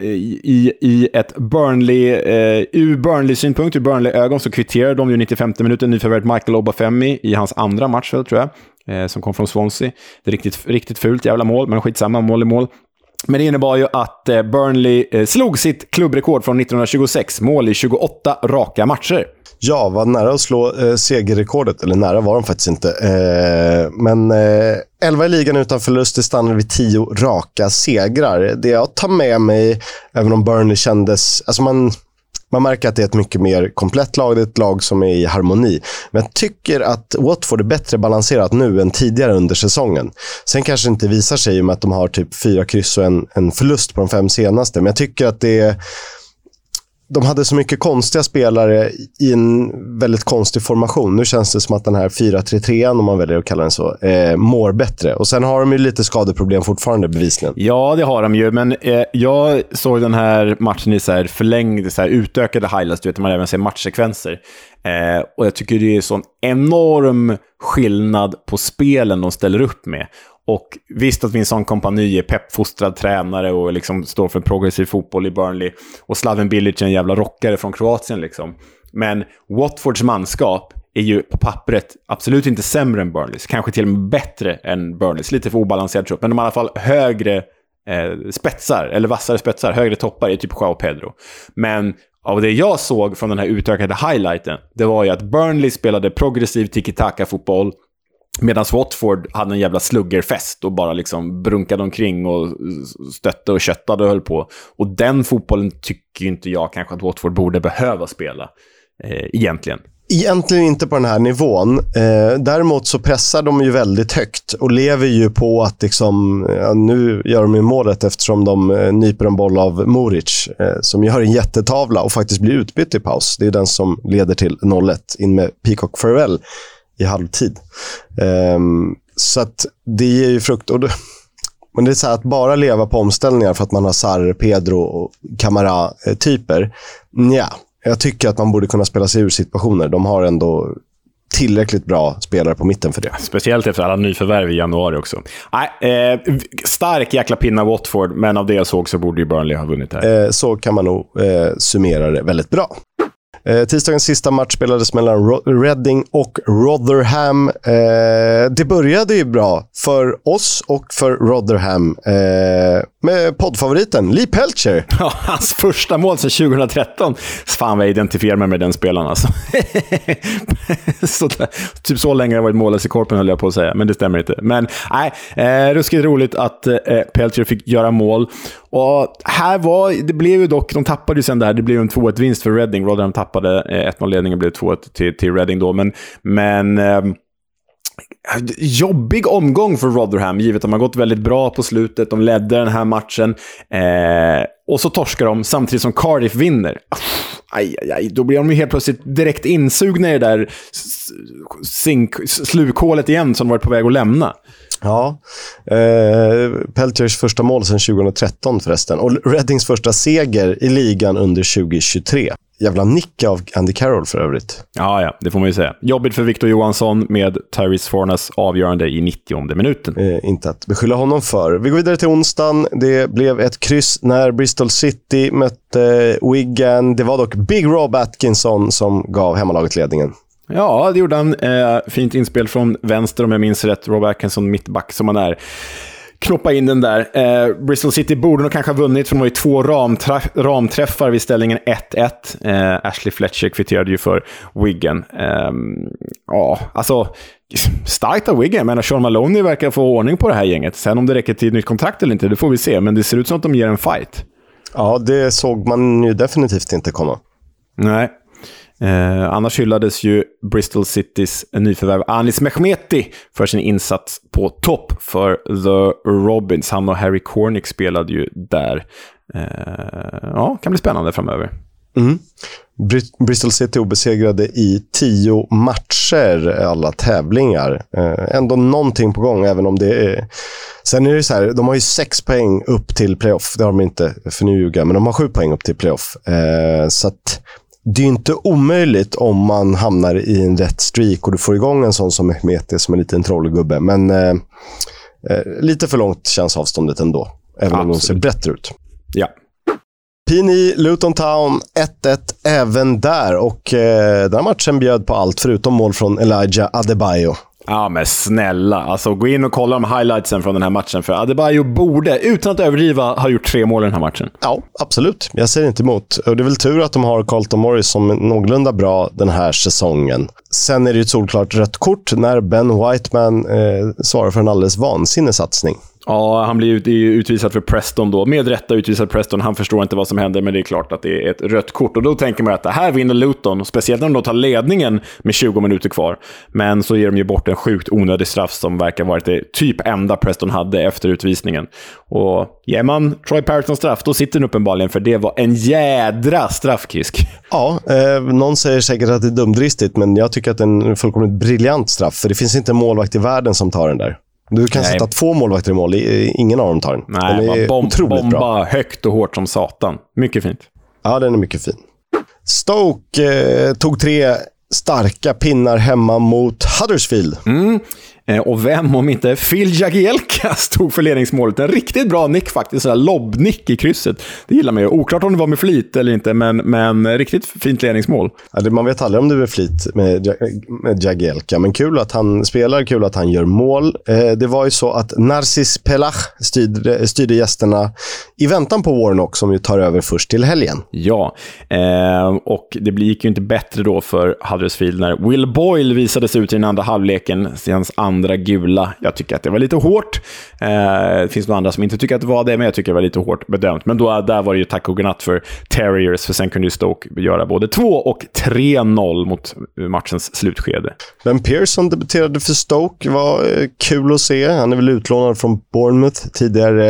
i, I ett Burnley, eh, ur Burnley-synpunkt, ur Burnley-ögon, så kvitterade de ju 95 minuten nyförvärvet Michael Obafemi i hans andra match, tror jag, eh, som kom från Swansea. Det är riktigt, riktigt fult jävla mål, men skitsamma, mål i mål. Men det innebar ju att eh, Burnley eh, slog sitt klubbrekord från 1926, mål i 28 raka matcher. Ja, var nära att slå eh, segerrekordet. Eller nära var de faktiskt inte. Eh, men eh, 11 i ligan utan förlust. Det stannade vid 10 raka segrar. Det jag tar med mig, även om Burnley kändes... Alltså man, man märker att det är ett mycket mer komplett lag. Det är ett lag som är i harmoni. Men jag tycker att Watford är bättre balanserat nu än tidigare under säsongen. Sen kanske det inte visar sig i och med att de har typ fyra kryss och en, en förlust på de fem senaste. Men jag tycker att det är de hade så mycket konstiga spelare i en väldigt konstig formation. Nu känns det som att den här 4-3-3, om man väljer att kalla den så, eh, mår bättre. Och sen har de ju lite skadeproblem fortfarande bevisligen. Ja, det har de ju, men eh, jag såg den här matchen i så här förlängd, så här utökade highlights, du vet, man även ser matchsekvenser. Eh, och jag tycker det är sån enorm skillnad på spelen de ställer upp med. Och visst att Vincent Kompany är peppfostrad tränare och liksom står för progressiv fotboll i Burnley. Och Slaven Bilic är en jävla rockare från Kroatien liksom. Men Watfords manskap är ju på pappret absolut inte sämre än Burnleys. Kanske till och med bättre än Burnleys. Lite för obalanserad trupp, men de har i alla fall högre eh, spetsar, eller vassare spetsar, högre toppar i typ Joao Pedro. Men av det jag såg från den här utökade highlighten, det var ju att Burnley spelade progressiv tiki-taka-fotboll Medan Watford hade en jävla sluggerfest och bara liksom brunkade omkring och stötte och köttade och höll på. Och den fotbollen tycker inte jag kanske att Watford borde behöva spela, eh, egentligen. Egentligen inte på den här nivån. Eh, däremot så pressar de ju väldigt högt och lever ju på att liksom, ja, nu gör de ju målet eftersom de eh, nyper en boll av Moric eh, som gör en jättetavla och faktiskt blir utbytt i paus. Det är den som leder till 0-1 in med Peacock Farewell i halvtid. Um, så att det ger ju frukt. Och det, men det är så här att bara leva på omställningar för att man har Sarr, Pedro och Camara-typer. Ja, jag tycker att man borde kunna spela sig ur situationer. De har ändå tillräckligt bra spelare på mitten för det. Speciellt efter alla nyförvärv i januari också. Nej, eh, stark jäkla pinna Watford, men av det jag såg så borde ju Burnley ha vunnit här. Eh, så kan man nog eh, summera det väldigt bra. Eh, tisdagens sista match spelades mellan Ro Reading och Rotherham. Eh, det började ju bra för oss och för Rotherham eh, med poddfavoriten Lee Pelcher. Ja, hans första mål sedan 2013. Fan vad jag identifierar mig med den spelaren alltså. så, typ så länge har jag varit mållös i korpen höll jag på att säga, men det stämmer inte. Men nej, eh, ruskigt roligt att eh, Pelcher fick göra mål. Och här var, det blev ju dock, de tappade ju sen där, det blev en 2-1-vinst för Reading. Rotherham tappade tappade eh, 1-0-ledningen, blev 2-1 till, till Reading då. Men, men eh, jobbig omgång för Rotherham, givet att de har gått väldigt bra på slutet. De ledde den här matchen. Eh, och så torskar de samtidigt som Cardiff vinner. Aj, aj, aj. Då blir de ju helt plötsligt direkt insugna i det där sink, slukhålet igen som de varit på väg att lämna. Ja. Eh, Peltiers första mål sedan 2013 förresten. Och Reddings första seger i ligan under 2023. Jävla nick av Andy Carroll för övrigt. Ja, ja, det får man ju säga. Jobbigt för Victor Johansson med Tyrese Fornas avgörande i 90 minuten. Eh, inte att beskylla honom för. Vi går vidare till onsdagen. Det blev ett kryss när Bristol City mötte Wigan. Det var dock Big Rob Atkinson som gav hemmalaget ledningen. Ja, det gjorde han. Eh, fint inspel från vänster om jag minns rätt. Rob Atkinson, mittback som han är knoppa in den där. Eh, Bristol City borde nog kanske ha vunnit, för de var ju två ramträff ramträffar vid ställningen 1-1. Eh, Ashley Fletcher kvitterade ju för Wigan. Eh, ja, alltså... Starkt av Wigan. Men Sean Maloney verkar få ordning på det här gänget. Sen om det räcker till ett nytt kontrakt eller inte, det får vi se. Men det ser ut som att de ger en fight. Ja, det såg man ju definitivt inte komma. Nej. Eh, annars hyllades ju Bristol Citys nyförvärv Anis Mehmeti för sin insats på topp för The Robins. Han och Harry Cornick spelade ju där. Eh, ja, kan bli spännande framöver. Mm. Bristol City obesegrade i tio matcher, alla tävlingar. Eh, ändå någonting på gång, även om det är... Sen är det så här, de har ju sex poäng upp till playoff. Det har de inte, för nu ljuger men de har sju poäng upp till playoff. Eh, så att det är inte omöjligt om man hamnar i en rätt streak och du får igång en sån som Mehmeti som en liten trollgubbe. Men eh, eh, lite för långt känns avståndet ändå. Även Absolut. om de ser bättre ut. Ja. Pini, Luton Town 1-1 även där. Och eh, den här matchen bjöd på allt förutom mål från Elijah Adebayo. Ja, men snälla. Alltså, gå in och kolla de highlightsen från den här matchen. För Adebayo borde, utan att överdriva, ha gjort tre mål i den här matchen. Ja, absolut. Jag säger inte emot. Och det är väl tur att de har Colton Morris som är någorlunda bra den här säsongen. Sen är det ju ett solklart rött kort när Ben Whiteman eh, svarar för en alldeles vansinnig satsning. Ja, han blir utvisad för Preston då. Med rätta utvisad Preston. Han förstår inte vad som händer, men det är klart att det är ett rött kort. Och då tänker man att det här vinner Luton, speciellt när de då tar ledningen med 20 minuter kvar. Men så ger de ju bort en sjukt onödig straff som verkar varit det typ enda Preston hade efter utvisningen. Och ger man Troy Parrott straff, då sitter den uppenbarligen, för det var en jädra straffkisk. Ja, eh, någon säger säkert att det är dumdristigt, men jag tycker att det är en fullkomligt briljant straff. För det finns inte en målvakt i världen som tar den där. Du kan Nej. sätta två målvakter i mål, ingen av dem tar den. Nej, den är bomb, otroligt bomba bra. högt och hårt som satan. Mycket fint. Ja, den är mycket fin. Stoke eh, tog tre starka pinnar hemma mot Huddersfield. Mm. Eh, och vem om inte Phil Jagielka stod för ledningsmålet. En riktigt bra nick faktiskt, sådär lobbnick i krysset. Det gillar man ju. Oklart om det var med flit eller inte, men, men riktigt fint ledningsmål. Ja, man vet aldrig om det är med flit med, med Jagielka, men kul att han spelar, kul att han gör mål. Eh, det var ju så att Narcis Pelach styrde, styrde gästerna i väntan på Warnock, som ju tar över först till helgen. Ja, eh, och det gick ju inte bättre då för Huddersfield när Will Boyle visades ut i den andra halvleken, hans andra gula. Jag tycker att det var lite hårt. Eh, det finns några andra som inte tycker att det var det, men jag tycker det var lite hårt bedömt. Men då, där var det ju tack och godnatt för Terriers, för sen kunde ju Stoke göra både 2 och 3-0 mot matchens slutskede. Ben Pearson debuterade för Stoke. var eh, kul att se. Han är väl utlånad från Bournemouth. Tidigare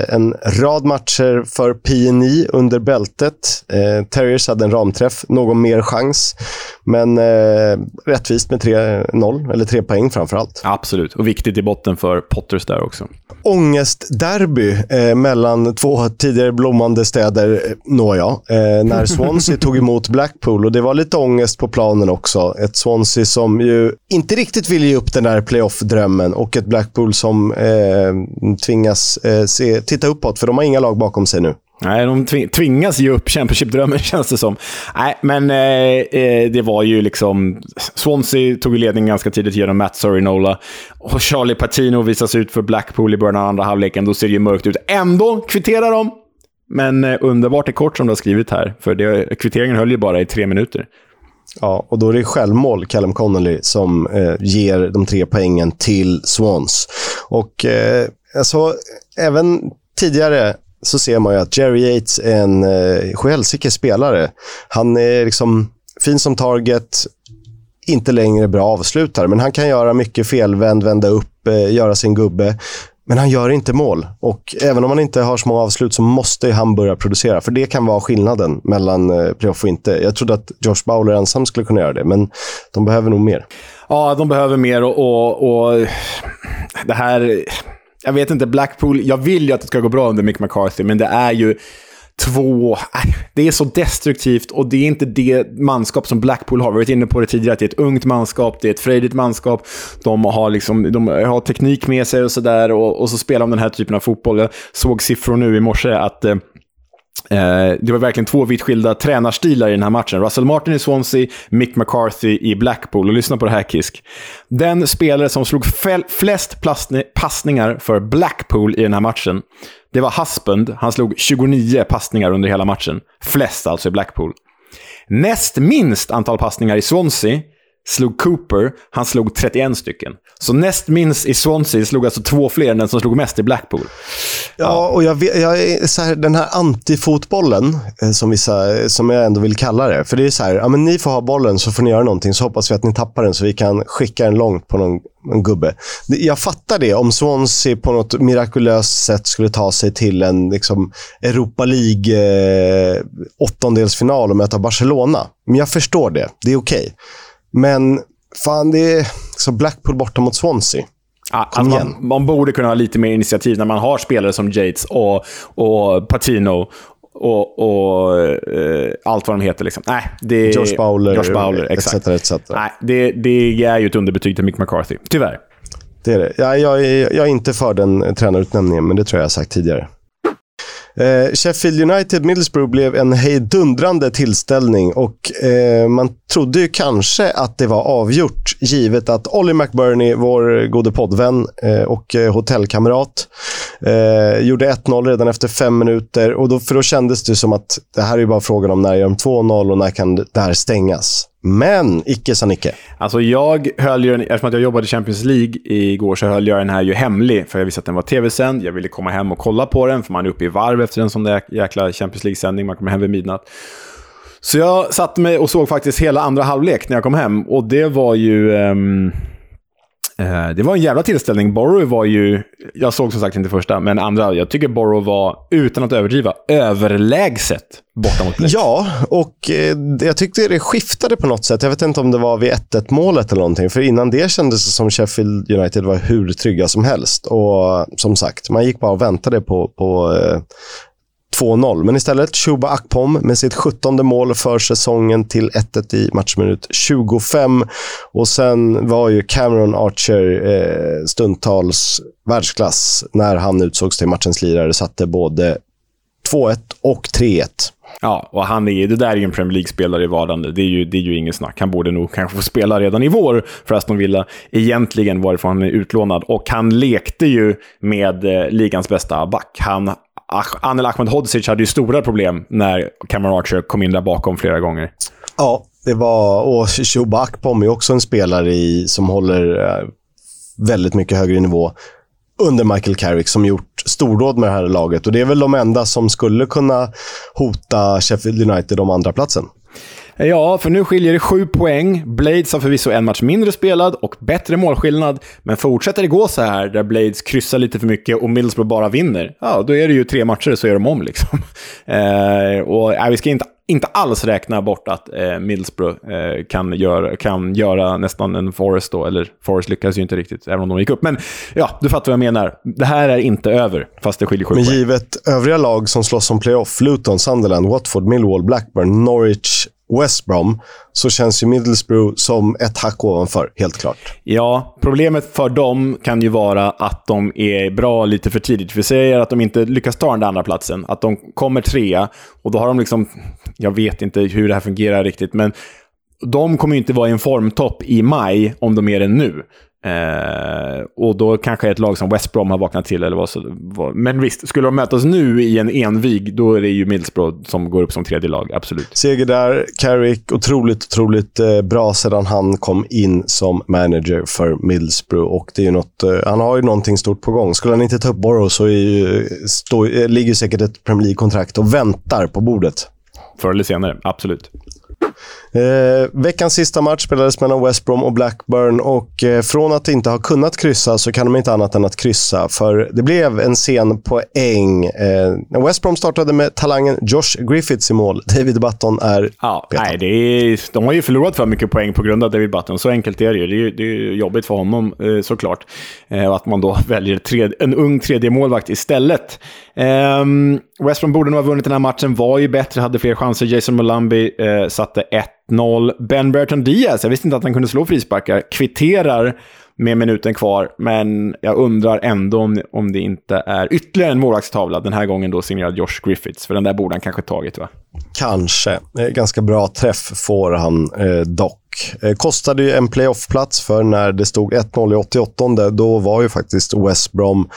eh, en rad matcher för PNI under bältet. Eh, Terriers hade en ramträff, någon mer chans. Men eh, rättvist med 3-0, eller 3 poäng framför allt. Absolut, och viktigt i botten för Potters där också. Ångestderby eh, mellan två tidigare blommande städer, eh, nåja. Eh, när Swansea tog emot Blackpool och det var lite ångest på planen också. Ett Swansea som ju inte riktigt ville ge upp den där playoff-drömmen och ett Blackpool som eh, tvingas eh, se, titta uppåt, för de har inga lag bakom sig nu. Nej, de tvingas ge upp Championship-drömmen känns det som. Nej, men eh, eh, det var ju liksom... Swansea tog ledningen ganska tidigt genom Matt Sorinola. Och Charlie Patino visas ut för Blackpool i början av andra halvleken. Då ser det ju mörkt ut. Ändå kvitterar de! Men eh, underbart är kort som du har skrivit här, för det, kvitteringen höll ju bara i tre minuter. Ja, och då är det självmål, Callum Connolly, som eh, ger de tre poängen till Swans. Och eh, alltså, även tidigare så ser man ju att Jerry Yates är en eh, själsiker spelare. Han är liksom fin som target, inte längre bra avslutare, men han kan göra mycket felvänd, vända upp, eh, göra sin gubbe. Men han gör inte mål. Och även om han inte har så många avslut så måste han börja producera. För det kan vara skillnaden mellan eh, playoff och inte. Jag trodde att Josh Bowler ensam skulle kunna göra det, men de behöver nog mer. Ja, de behöver mer och, och, och det här jag vet inte, Blackpool, jag vill ju att det ska gå bra under Mick McCarthy, men det är ju två... Det är så destruktivt och det är inte det manskap som Blackpool har. Vi har varit inne på det tidigare, att det är ett ungt manskap, det är ett frejdigt manskap. De har, liksom, de har teknik med sig och sådär och, och så spelar de den här typen av fotboll. Jag såg siffror nu i morse att Eh, Eh, det var verkligen två vitt skilda tränarstilar i den här matchen. Russell Martin i Swansea, Mick McCarthy i Blackpool. Och lyssna på det här, Kisk. Den spelare som slog flest passningar för Blackpool i den här matchen, det var Husband. Han slog 29 passningar under hela matchen. Flest alltså i Blackpool. Näst minst antal passningar i Swansea slog Cooper. Han slog 31 stycken. Så näst minst i Swansea slog alltså två fler än den som slog mest i Blackpool. Ja, och jag, jag så här, den här antifotbollen, eh, som, vissa, som jag ändå vill kalla det. För det är så här, ja, men ni får ha bollen så får ni göra någonting, så hoppas vi att ni tappar den så vi kan skicka den långt på någon, någon gubbe. Jag fattar det om Swansea på något mirakulöst sätt skulle ta sig till en liksom, Europa League eh, åttondelsfinal och möta Barcelona. Men jag förstår det. Det är okej. Okay. Men fan, det är så Blackpool borta mot Swansea. Ja, alltså man, man, borde kunna ha lite mer initiativ när man har spelare som Yates och, och Patino och, och uh, allt vad de heter. Liksom. Nej, det, Josh Bowler, Josh Bowler exakt. Etc, etc. Nej, det, det är ju ett underbetyg till Mick McCarthy. Tyvärr. Det är det. Jag, jag, jag är inte för den tränarutnämningen, men det tror jag jag sagt tidigare. Eh, Sheffield United Middlesbrough blev en hejdundrande tillställning och eh, man trodde ju kanske att det var avgjort givet att Ollie McBurney, vår gode poddvän eh, och eh, hotellkamrat, eh, gjorde 1-0 redan efter fem minuter. Och då, för då kändes det som att det här är bara frågan om när gör de 2-0 och när kan det här stängas. Men icke sa Nicke. Alltså jag höll ju, eftersom att jag jobbade i Champions League igår, så höll jag den här ju hemlig. För jag visste att den var tv-sänd. Jag ville komma hem och kolla på den, för man är uppe i varv efter en sån där jäkla Champions League-sändning. Man kommer hem vid midnatt. Så jag satte mig och såg faktiskt hela andra halvlek när jag kom hem. Och det var ju... Um Eh, det var en jävla tillställning. Borough var ju, jag såg som sagt inte första, men andra. Jag tycker Borough var, utan att överdriva, överlägset borta mot Blake. Ja, och eh, jag tyckte det skiftade på något sätt. Jag vet inte om det var vid 1-1 målet eller någonting. För innan det kändes det som Sheffield United var hur trygga som helst. Och som sagt, man gick bara och väntade på, på eh, 2-0. Men istället Chuba Akpom med sitt 17 mål för säsongen till 1-1 i matchminut 25. Och sen var ju Cameron Archer eh, stundtals världsklass när han utsågs till matchens lirare. Satte både 2-1 och 3-1. Ja, och han är, det där är ju en Premier League-spelare i vardande. Det är ju, det är ju inget snack. Han borde nog kanske få spela redan i vår för Aston Villa, egentligen varifrån han är utlånad. Och han lekte ju med eh, ligans bästa back. Han Anel Ahmedhodzic hade ju stora problem när Cameron Archer kom in där bakom flera gånger. Ja, det var... Och Shuba Akpom är också en spelare i, som håller eh, väldigt mycket högre nivå under Michael Carrick som gjort stordåd med det här laget. Och det är väl de enda som skulle kunna hota Sheffield United om andra platsen. Ja, för nu skiljer det sju poäng. Blades har förvisso en match mindre spelad och bättre målskillnad, men fortsätter det gå så här, där Blades kryssar lite för mycket och Middlesbrough bara vinner, ja, då är det ju tre matcher så är de om liksom. Eh, och ja, vi ska inte inte alls räkna bort att eh, Middlesbrough eh, kan, göra, kan göra nästan en Forest då, eller Forest lyckades ju inte riktigt, även om de gick upp. Men ja, du fattar vad jag menar. Det här är inte över, fast det skiljer sju Men poäng. givet övriga lag som slåss om playoff, Luton, Sunderland, Watford, Millwall, Blackburn, Norwich, West Brom, så känns ju Middlesbrough som ett hack ovanför, helt klart. Ja, problemet för dem kan ju vara att de är bra lite för tidigt. Vi säger att de inte lyckas ta den där andra platsen, att de kommer trea och då har de liksom, jag vet inte hur det här fungerar riktigt, men de kommer ju inte vara i en formtopp i maj om de är det nu. Eh, och då kanske ett lag som West Brom har vaknat till. Eller vad så, vad. Men visst, skulle de mötas nu i en envig, då är det ju Middlesbrough som går upp som tredje lag. Absolut. Seger där. Carrick, otroligt, otroligt eh, bra sedan han kom in som manager för Middlesbrough. Och det är något, eh, han har ju någonting stort på gång. Skulle han inte ta upp Borough så ju, stå, eh, ligger säkert ett Premier League-kontrakt och väntar på bordet. Förr eller senare, absolut. Eh, veckans sista match spelades mellan West Brom och Blackburn och eh, från att inte ha kunnat kryssa så kan de inte annat än att kryssa. För det blev en sen poäng. Eh, West Brom startade med talangen Josh Griffiths i mål. David Button är Ja, nej, det är, de har ju förlorat för mycket poäng på grund av David Button. Så enkelt är det ju. Det är, det är jobbigt för honom eh, såklart. Eh, och att man då väljer tred, en ung tredje målvakt istället. Ehm, West Brom borde nog ha vunnit den här matchen, var ju bättre, hade fler chanser. Jason Mulambi eh, satte 1-0. Ben Burton Diaz, jag visste inte att han kunde slå frisparkar, kvitterar med minuten kvar, men jag undrar ändå om, om det inte är ytterligare en målvaktstavla, den här gången då signerad Josh Griffiths, för den där borde han kanske tagit va? Kanske. Eh, Ganska bra träff får han eh, dock. Eh, kostade ju en playoffplats för när det stod 1-0 i 88 då var ju faktiskt West Brom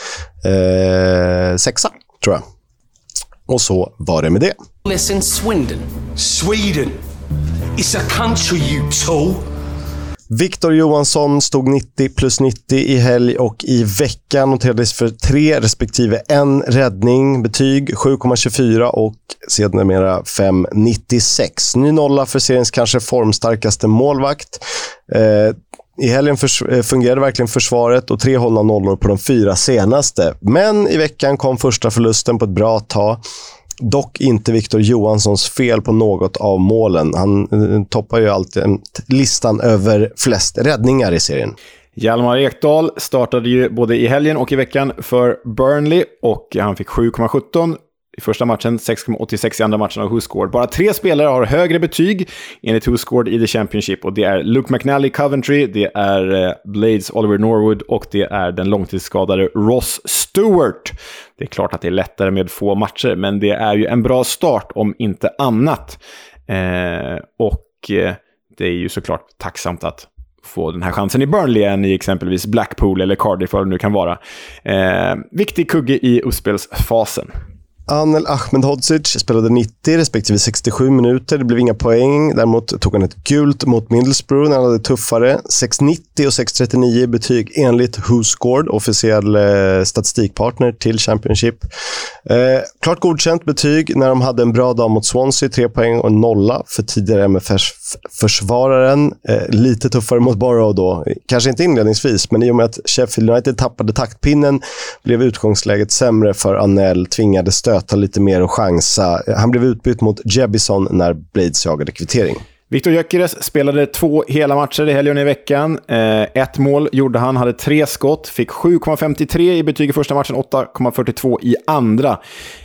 eh, sexa, tror jag. Och så var det med det. Listen, Swindon. Sweden. It's a country, you tool. Viktor Johansson stod 90 plus 90 i helg och i veckan noterades för tre respektive en räddning. Betyg 7,24 och sedermera 5,96. Ny nolla för seriens kanske formstarkaste målvakt. Eh, I helgen förs- eh, fungerade verkligen försvaret och tre hållna nollor på de fyra senaste. Men i veckan kom första förlusten på ett bra tag. Dock inte Victor Johanssons fel på något av målen. Han eh, toppar ju alltid listan över flest räddningar i serien. Hjalmar Ekdal startade ju både i helgen och i veckan för Burnley och han fick 7,17 i första matchen, 6,86 i andra matchen av Husgård. Bara tre spelare har högre betyg enligt Husgård i The Championship och det är Luke McNally Coventry, det är eh, Blades Oliver Norwood och det är den långtidsskadade Ross Stewart. Det är klart att det är lättare med få matcher, men det är ju en bra start om inte annat. Eh, och eh, det är ju såklart tacksamt att få den här chansen i Burnley än i exempelvis Blackpool eller Cardiff, vad det nu kan vara. Eh, viktig kugge i uppspelsfasen. Anel Ahmedhodzic spelade 90 respektive 67 minuter. Det blev inga poäng. Däremot tog han ett gult mot Middlesbrough när han hade tuffare. 6,90 och 6,39 i betyg enligt WhoScored, officiell eh, statistikpartner till Championship. Eh, klart godkänt betyg när de hade en bra dag mot Swansea, 3 poäng och en nolla för tidigare Försvararen, Eh, lite tuffare mot Borough då. Kanske inte inledningsvis, men i och med att Sheffield United tappade taktpinnen blev utgångsläget sämre för Anel, tvingades stöta lite mer och chansa. Han blev utbytt mot Jebison när Blades jagade kvittering. Viktor Gyökeres spelade två hela matcher i helgen i veckan. Eh, ett mål gjorde han, hade tre skott, fick 7,53 i betyg i första matchen, 8,42 i andra.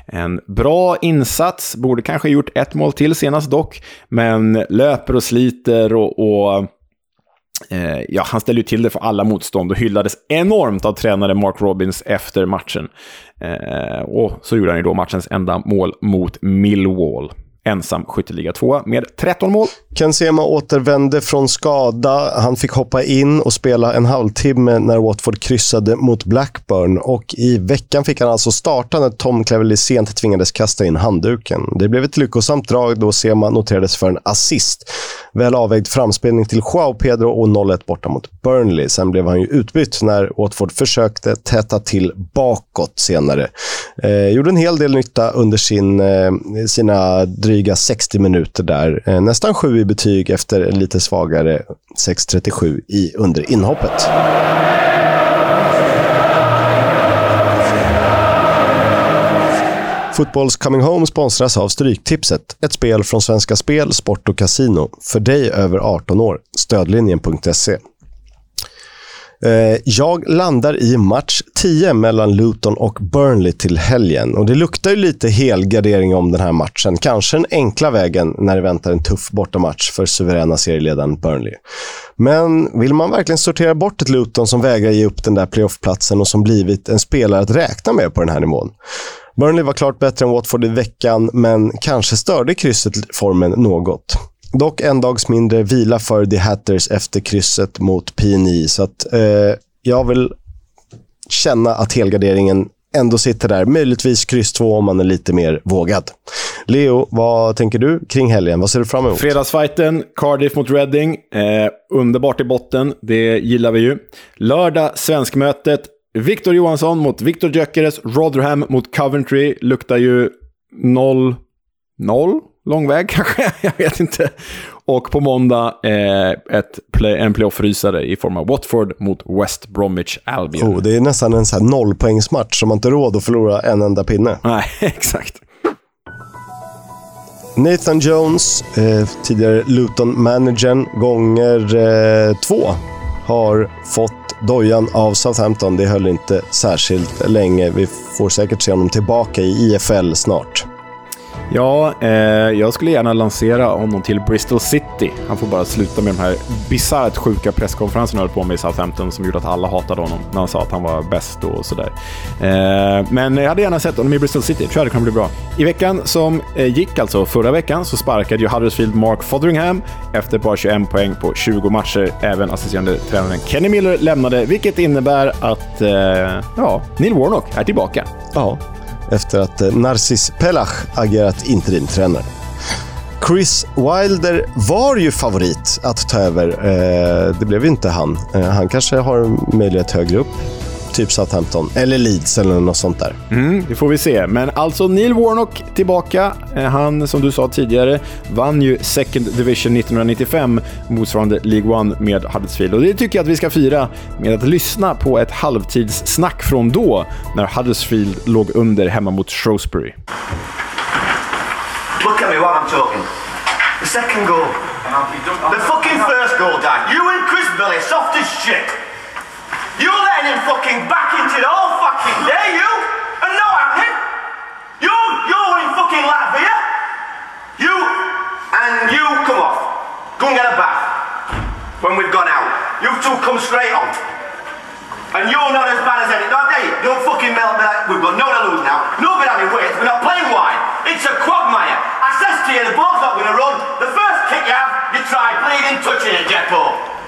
En bra insats, borde kanske gjort ett mål till senast dock, men löper och sliter och, och eh, ja, han ställde ju till det för alla motstånd och hyllades enormt av tränare Mark Robbins efter matchen. Eh, och så gjorde han ju då matchens enda mål mot Millwall ensam skytteliga tvåa med 13 mål. Ken Sema återvände från skada. Han fick hoppa in och spela en halvtimme när Watford kryssade mot Blackburn. Och I veckan fick han alltså starta när Tom Cleverley sent tvingades kasta in handduken. Det blev ett lyckosamt drag då Sema noterades för en assist. Väl avvägd framspelning till Joao Pedro och 0-1 borta mot Burnley. Sen blev han ju utbytt när Watford försökte täta till bakåt senare. Eh, gjorde en hel del nytta under sin, eh, sina dryga dryga 60 minuter där. Eh, nästan 7 i betyg efter en lite svagare 6.37 i under inhoppet. Fotbolls Coming Home sponsras av Stryktipset. Ett spel från Svenska Spel, Sport och Casino. För dig över 18 år. Stödlinjen.se. Eh, jag landar i match 10 mellan Luton och Burnley till helgen. Och Det luktar ju lite helgardering om den här matchen. Kanske den enkla vägen när det väntar en tuff bortamatch för suveräna serieledaren Burnley. Men vill man verkligen sortera bort ett Luton som vägrar ge upp den där playoffplatsen och som blivit en spelare att räkna med på den här nivån? Burnley var klart bättre än Watford i veckan, men kanske störde krysset formen något. Dock en dags mindre vila för The Hatters efter krysset mot PNI, så att eh, jag vill känna att helgarderingen ändå sitter där. Möjligtvis kryss 2 om man är lite mer vågad. Leo, vad tänker du kring helgen? Vad ser du fram emot? Fredagsfighten, Cardiff mot Reading. Eh, underbart i botten, det gillar vi ju. Lördag, svenskmötet. Victor Johansson mot Victor Gyökeres. Rotherham mot Coventry. Luktar ju 0... 0? Lång väg kanske? Jag vet inte. Och på måndag eh, ett play, en playoff-rysare i form av Watford mot West Bromwich Albion. Oh, det är nästan en här nollpoängsmatch som man inte råd att förlora en enda pinne. Nej, exakt. Nathan Jones, eh, tidigare Luton-managern, gånger eh, två har fått dojan av Southampton. Det höll inte särskilt länge. Vi får säkert se honom tillbaka i IFL snart. Ja, eh, jag skulle gärna lansera honom till Bristol City. Han får bara sluta med de här bisarrt sjuka presskonferenserna han höll på med i Southampton som gjorde att alla hatade honom när han sa att han var bäst och sådär. Eh, men jag hade gärna sett honom i Bristol City. Jag tror det kan bli bra. I veckan som eh, gick, alltså förra veckan, så sparkade ju Huddersfield Mark Fotheringham efter bara 21 poäng på 20 matcher. Även assisterande tränaren Kenny Miller lämnade, vilket innebär att eh, ja, Neil Warnock är tillbaka. Ja, efter att eh, Narcis Pelach agerat interimtränare. Chris Wilder var ju favorit att ta över. Eh, det blev ju inte han. Eh, han kanske har möjlighet högre upp. Typ Southampton, eller Leeds eller något sånt där. Mm, det får vi se. Men alltså Neil Warnock tillbaka. Eh, Han, som du sa tidigare, vann ju Second Division 1995, motsvarande League One med Huddersfield. Och det tycker jag att vi ska fira med att lyssna på ett halvtidssnack från då, när Huddersfield låg under hemma mot Shrewsbury. Look at me while I'm talking. The second goal. The fucking first goal, Dad. You and Chris Billy, soft as shit. You fucking back into the whole fucking day, you? And no happening. You, you're in fucking Latvia. You, and you come off. Go and get a bath. When we've gone out. You two come straight on. And you're not as bad as any. No, hey, don't fucking melt me like we've got no to lose now. No bit having weight. We're not playing wide. It's a quagmire. I says to you, the ball's not going to run. The first kick you have, you try bleeding, touching it, talk?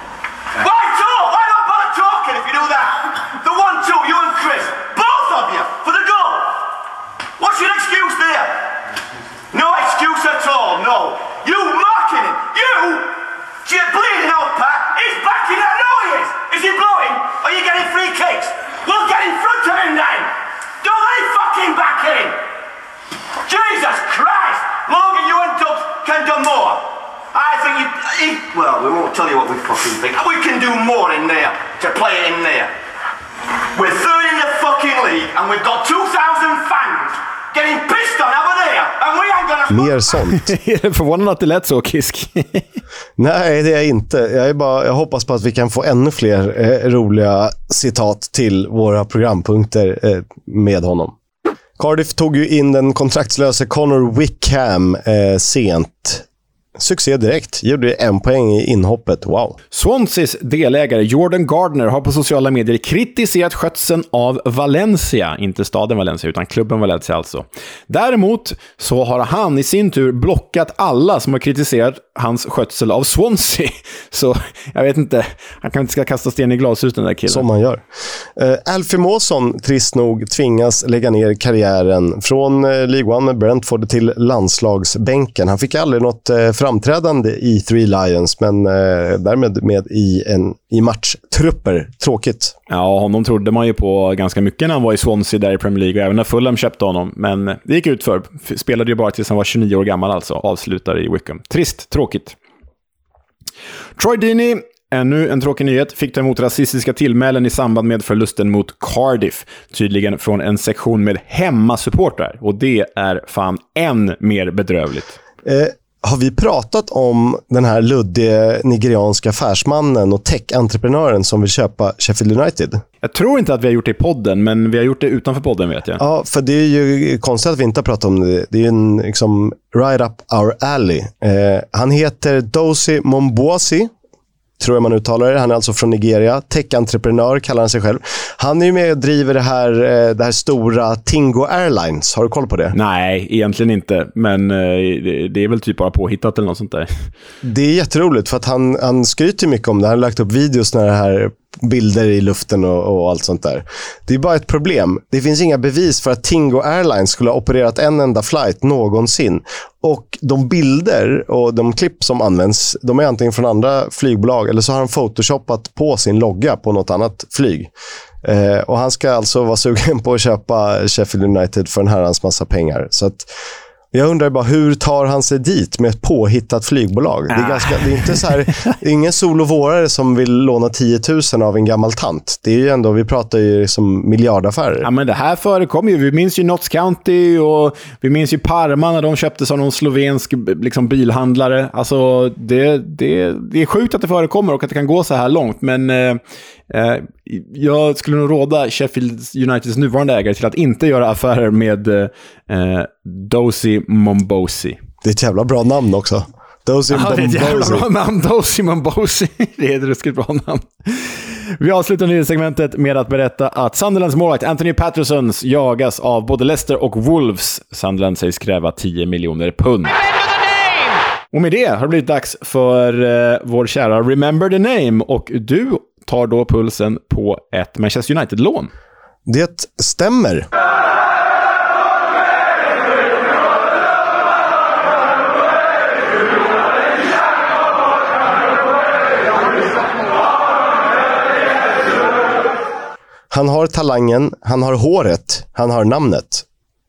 Mer sånt. är det förvånande att det lät så, Kisk? Nej, det är jag inte. Jag, är bara, jag hoppas på att vi kan få ännu fler eh, roliga citat till våra programpunkter eh, med honom. Cardiff tog ju in den kontraktslöse Connor Wickham eh, sent succé direkt. Gjorde en poäng i inhoppet. Wow. Swanseas delägare Jordan Gardner har på sociala medier kritiserat skötseln av Valencia. Inte staden Valencia, utan klubben Valencia alltså. Däremot så har han i sin tur blockat alla som har kritiserat hans skötsel av Swansea. Så jag vet inte, han kanske inte ska kasta sten i glashus den där killen. Som man gör. Uh, Alfie Mawson, trist nog, tvingas lägga ner karriären från uh, League One med Brentford till landslagsbänken. Han fick aldrig något uh, framträdande i Three Lions, men uh, därmed med i, en, i matchtrupper. Tråkigt. Ja, honom trodde man ju på ganska mycket när han var i Swansea där i Premier League, och även när Fulham köpte honom. Men det gick ut för. Spelade ju bara tills han var 29 år gammal alltså. Avslutade i Wickham. Trist, tråkigt. Troy Deeney Ännu en tråkig nyhet. Fick ta emot rasistiska tillmälen i samband med förlusten mot Cardiff. Tydligen från en sektion med hemmasupportrar. Och det är fan än mer bedrövligt. Eh, har vi pratat om den här luddige nigerianska affärsmannen och tech-entreprenören som vill köpa Sheffield United? Jag tror inte att vi har gjort det i podden, men vi har gjort det utanför podden vet jag. Ja, för det är ju konstigt att vi inte har pratat om det. Det är ju en liksom, right up our alley. Eh, han heter Dosi Momboasi tror jag man uttalar det. Han är alltså från Nigeria. Tech-entreprenör kallar han sig själv. Han är ju med och driver det här, eh, det här stora Tingo Airlines. Har du koll på det? Nej, egentligen inte. Men eh, det är väl typ bara påhittat eller något sånt där. Det är jätteroligt för att han, han skryter mycket om det. Han har lagt upp videos när det här bilder i luften och, och, allt sånt där. Det är bara ett problem. Det finns inga bevis för att Tingo Airlines skulle ha opererat en enda flight någonsin. Och de bilder och de klipp som används, de är antingen från andra flygbolag eller så har han photoshoppat på sin logga på något annat flyg. Eh, och han ska alltså vara sugen på att köpa Sheffield United för en herrans massa pengar. Så att jag undrar bara, hur tar han sig dit med ett påhittat flygbolag? Det är, ganska, det är inte så här, ingen sol och vårare som vill låna 10 000 av en gammal tant. Det är ju ändå, vi pratar ju liksom miljardaffärer. Ja, men det här förekommer ju. Vi minns ju Notts County och vi minns ju Parma när de köptes av någon slovensk liksom, bilhandlare. Alltså, det, det, det är sjukt att det förekommer och att det kan gå så här långt, men Eh, jag skulle nog råda Sheffield Uniteds nuvarande ägare till att inte göra affärer med eh, Dozy Mombosi. Det är ett jävla bra namn också. Dozy ja, det är ett jävla bra namn. Dozy Mombosi. Det är ett ruskigt bra namn. Vi avslutar nyhetssegmentet med att berätta att Sunderlands målvakt Anthony Pattersons jagas av både Leicester och Wolves. Sunderland sägs kräva 10 miljoner pund. Och med det har det blivit dags för uh, vår kära Remember the Name. Och du tar då pulsen på ett Manchester United-lån. Det stämmer. Han har talangen, han har håret, han har namnet.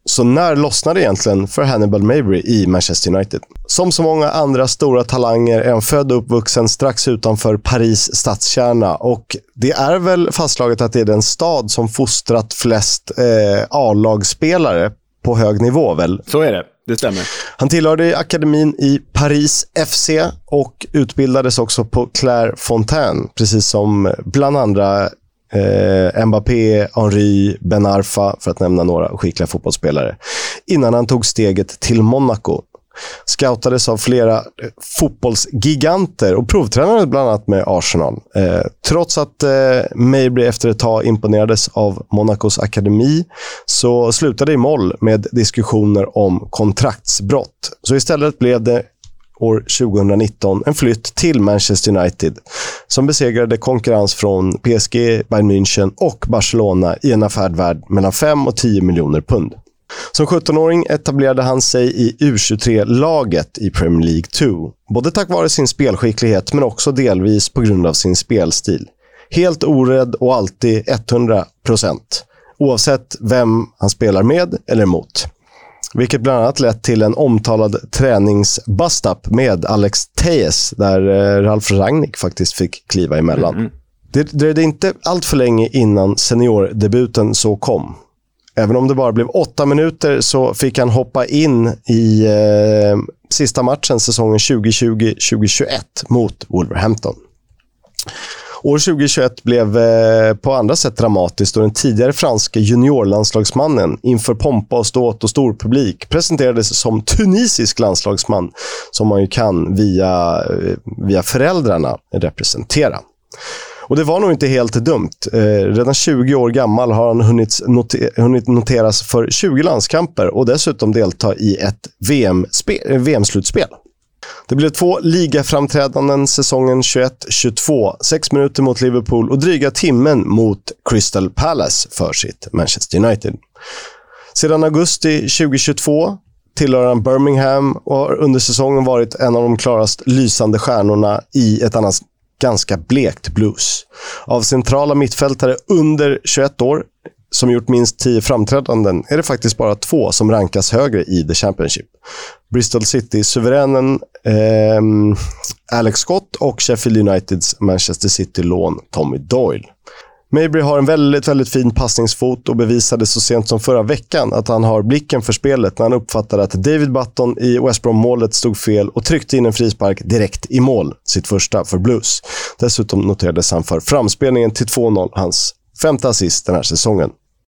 Så när lossnade egentligen för Hannibal Mabry i Manchester United? Som så många andra stora talanger är han född och uppvuxen strax utanför Paris stadskärna. Och det är väl fastslaget att det är den stad som fostrat flest eh, A-lagsspelare på hög nivå, väl? Så är det. Det stämmer. Han tillhörde akademin i Paris FC och utbildades också på Claire Fontaine, precis som bland andra Eh, Mbappé, Henry, Ben Arfa, för att nämna några skickliga fotbollsspelare. Innan han tog steget till Monaco. Scoutades av flera eh, fotbollsgiganter och provtränade bland annat med Arsenal. Eh, trots att eh, Mabry efter ett tag imponerades av Monacos akademi så slutade i moll med diskussioner om kontraktsbrott. Så istället blev det år 2019 en flytt till Manchester United som besegrade konkurrens från PSG, Bayern München och Barcelona i en affär värd mellan 5 och 10 miljoner pund. Som 17-åring etablerade han sig i U23-laget i Premier League 2. Både tack vare sin spelskicklighet men också delvis på grund av sin spelstil. Helt orädd och alltid 100% Oavsett vem han spelar med eller mot. Vilket bland annat lett till en omtalad träningsbustup med Alex Tejes, där eh, Ralf Rangnick faktiskt fick kliva emellan. Mm. Det dröjde inte allt för länge innan seniordebuten så kom. Även om det bara blev åtta minuter så fick han hoppa in i eh, sista matchen säsongen 2020-2021 mot Wolverhampton. År 2021 blev eh, på andra sätt dramatiskt då den tidigare franske juniorlandslagsmannen inför pompa och ståt och stor publik presenterades som tunisisk landslagsman, som man ju kan via, eh, via föräldrarna representera. Och det var nog inte helt dumt. Eh, redan 20 år gammal har han hunnit, noter hunnit noteras för 20 landskamper och dessutom delta i ett VM-slutspel. VM det blev två ligaframträdanden säsongen 21-22. Sex minuter mot Liverpool och dryga timmen mot Crystal Palace för sitt Manchester United. Sedan augusti 2022 tillhör han Birmingham och har under säsongen varit en av de klarast lysande stjärnorna i ett annars ganska blekt blues. Av centrala mittfältare under 21 år som gjort minst tio framträdanden är det faktiskt bara två som rankas högre i The Championship. Bristol City-suveränen eh, Alex Scott och Sheffield Uniteds Manchester City-lån Tommy Doyle. Mabry har en väldigt, väldigt fin passningsfot och bevisade så sent som förra veckan att han har blicken för spelet när han uppfattade att David Button i West Brom-målet stod fel och tryckte in en frispark direkt i mål, sitt första för Blues. Dessutom noterades han för framspelningen till 2-0, hans femte assist den här säsongen.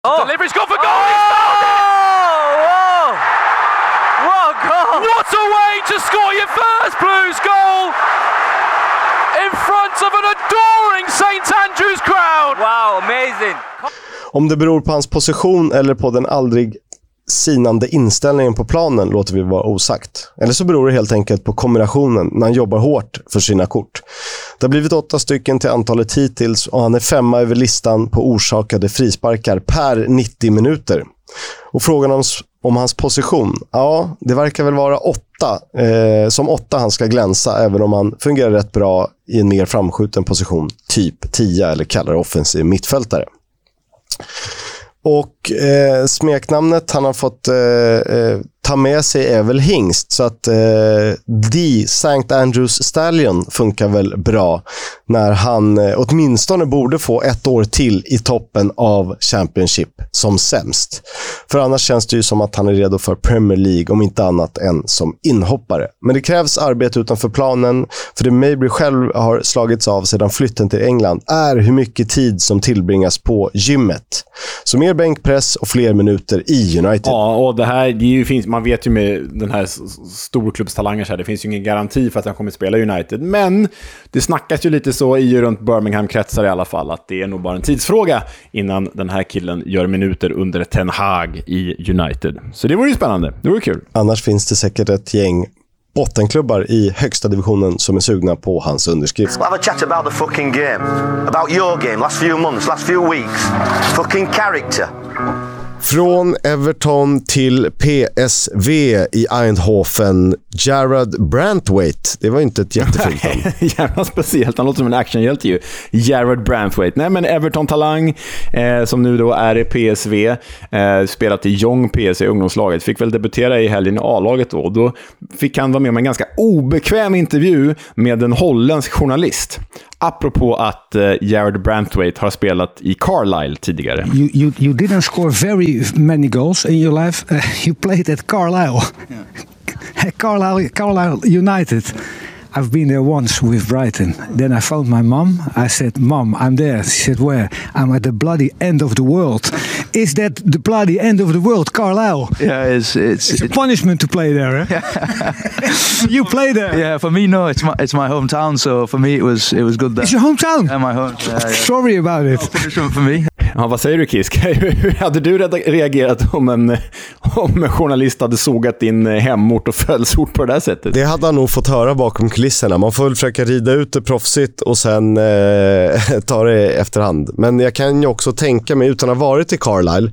Oh. Delivery's gone for goal! Oh! Whoa! What goal! What a way to score your first Blues goal! In front of an adoring St Andrews crowd! Wow, amazing! Om det beror på hans position eller på den aldrig sinande inställningen på planen låter vi vara osagt. Eller så beror det helt enkelt på kombinationen när han jobbar hårt för sina kort. Det har blivit åtta stycken till antalet hittills och han är femma över listan på orsakade frisparkar per 90 minuter. Och frågan om, om hans position? Ja, det verkar väl vara åtta. Eh, som åtta han ska glänsa, även om han fungerar rätt bra i en mer framskjuten position, typ tia eller kallare offensiv mittfältare. Och eh, smeknamnet han har fått eh, eh, ta med sig är väl hingst. Så att eh, The St. Andrews Stallion funkar väl bra när han eh, åtminstone borde få ett år till i toppen av Championship som sämst. För annars känns det ju som att han är redo för Premier League, om inte annat än som inhoppare. Men det krävs arbete utanför planen, för det Mabry själv har slagits av sedan flytten till England är hur mycket tid som tillbringas på gymmet. Så mer bänkpress och fler minuter i United. Ja, och det här, det finns, man vet ju med den här storklubbstalangen så här, det finns ju ingen garanti för att han kommer att spela United. Men det snackas ju lite så i runt Birmingham-kretsar i alla fall, att det är nog bara en tidsfråga innan den här killen gör minuter under Ten Hag i United. Så det vore ju spännande. Det vore kul. Annars finns det säkert ett gäng bottenklubbar i högsta divisionen som är sugna på hans underskrift. We'll have a chat about the fucking game. About your game, last few months, last few weeks. Fucking character. Från Everton till PSV i Eindhoven. Jared Brantwaite. Det var inte ett jättefult namn. Jävla speciellt. Han låter som en actionhjälte ju. Jared Brantwaite. Nej, men Everton-talang eh, som nu då är i PSV. Eh, spelat i Jong PSV, ungdomslaget. Fick väl debutera i helgen i A-laget då. Då fick han vara med om en ganska obekväm intervju med en holländsk journalist. Apropå att uh, Jared Brantwaite har spelat i Carlisle tidigare. You, you, you didn't score very many goals in your life. Uh, you played at Carlisle. Yeah. Carlisle, Carlisle United. I've been there once with Brighton. Then I found my mom. I said, Mom, I'm there. She said, Where? I'm at the bloody end of the world. Is that the bloody end of the world, Carlisle? Yeah, it's it's, it's a punishment to play there. Eh? you play there. Yeah, for me, no. It's my it's my hometown. So for me, it was it was good. There. It's your hometown. Yeah, my home. Yeah, yeah. Sorry about it. No punishment for me. Ja, vad säger du Kisk? Hur hade du reagerat om en, om en journalist hade sågat din hemort och födelseort på det där sättet? Det hade han nog fått höra bakom kulisserna. Man får väl försöka rida ut det proffsigt och sen eh, ta det efterhand. Men jag kan ju också tänka mig, utan att ha varit i Carlisle,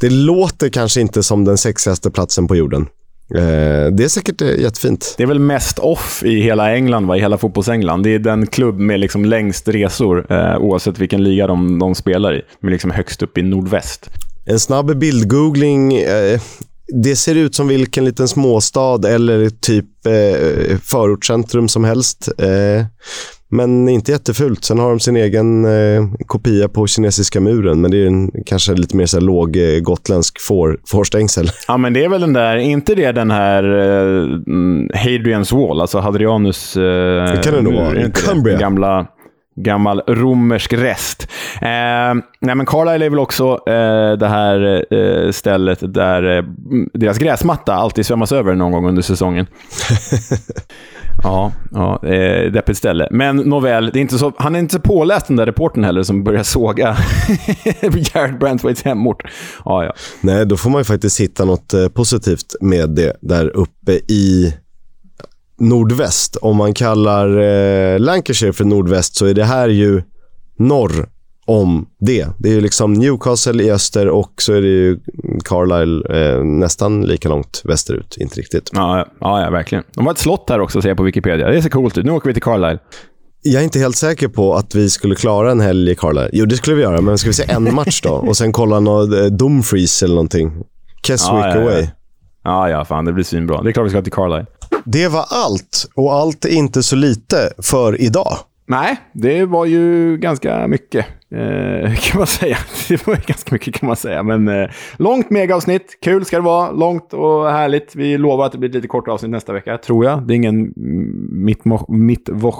det låter kanske inte som den sexigaste platsen på jorden. Det är säkert jättefint. Det är väl mest off i hela England, va? i hela fotbolls-England. Det är den klubb med liksom längst resor, eh, oavsett vilken liga de, de spelar i. Med liksom högst upp i nordväst. En snabb bildgoogling. Eh, det ser ut som vilken liten småstad eller typ eh, förortscentrum som helst. Eh, men inte jättefult. Sen har de sin egen eh, kopia på kinesiska muren, men det är en, kanske lite mer så här, låg eh, gotländsk får, fårstängsel. Ja, men det är väl den där, inte det den här eh, Hadrians Wall, alltså Hadrianus... Eh, det kan det nog vara. Cumbria. Gamla, Gammal romersk rest. Eh, nej, men Carlisle är väl också eh, det här eh, stället där eh, deras gräsmatta alltid svämmas över någon gång under säsongen. ja, ja eh, deppigt ställe. Men nåväl, det är inte så, han är inte så påläst den där reporten heller som börjar såga Jared Brantwaits hemort. Ja, ja. Nej, då får man ju faktiskt hitta något eh, positivt med det där uppe i nordväst. Om man kallar eh, Lancashire för nordväst så är det här ju norr om det. Det är ju liksom Newcastle i öster och så är det ju Carlisle eh, nästan lika långt västerut. Inte riktigt. Ja, ja, ja, verkligen. De har ett slott här också, ser jag på Wikipedia. Det ser coolt ut. Nu åker vi till Carlisle. Jag är inte helt säker på att vi skulle klara en helg i Carlisle. Jo, det skulle vi göra, men ska vi se en match då? Och sen kolla något eh, Dumfries eller någonting? Keswick ja, ja. away. Ja, ja, fan. Det blir svinbra. Det är klart vi ska till Carlisle. Det var allt, och allt är inte så lite för idag. Nej, det var ju ganska mycket, eh, kan man säga. Det var ganska mycket kan man säga. Men eh, långt megaavsnitt. Kul ska det vara. Långt och härligt. Vi lovar att det blir lite kortare avsnitt nästa vecka, tror jag. Det är ingen mitt, mitt va?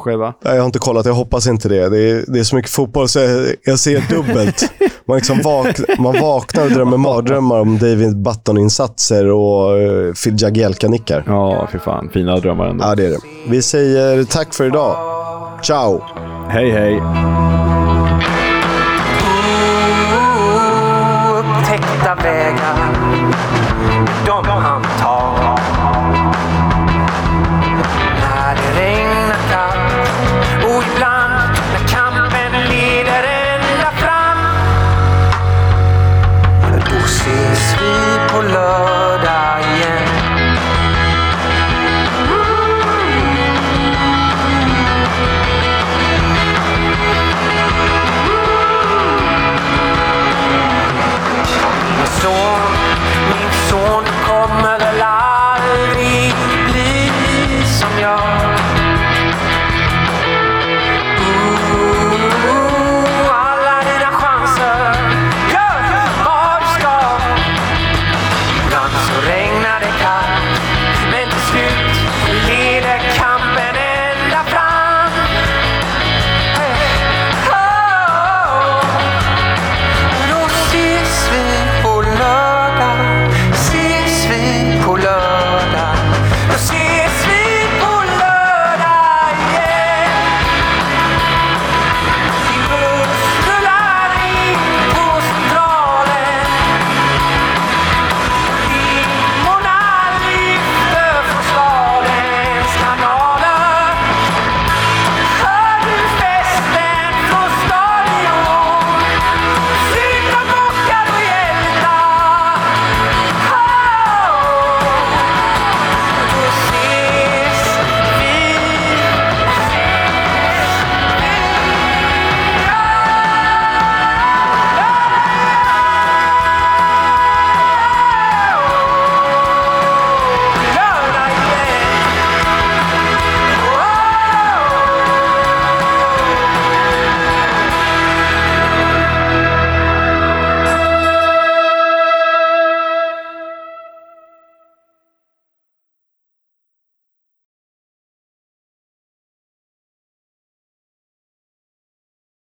Nej, jag har inte kollat. Jag hoppas inte det. Det är, det är så mycket fotboll så jag, jag ser dubbelt. Man, liksom vak, man vaknar och drömmer mardrömmar om David Button-insatser och uh, Phil Jagielka-nickar. Ja, för fan. Fina drömmar ändå. Ja, det är det. Vi säger tack för idag. Ciao! Hej, hej! mega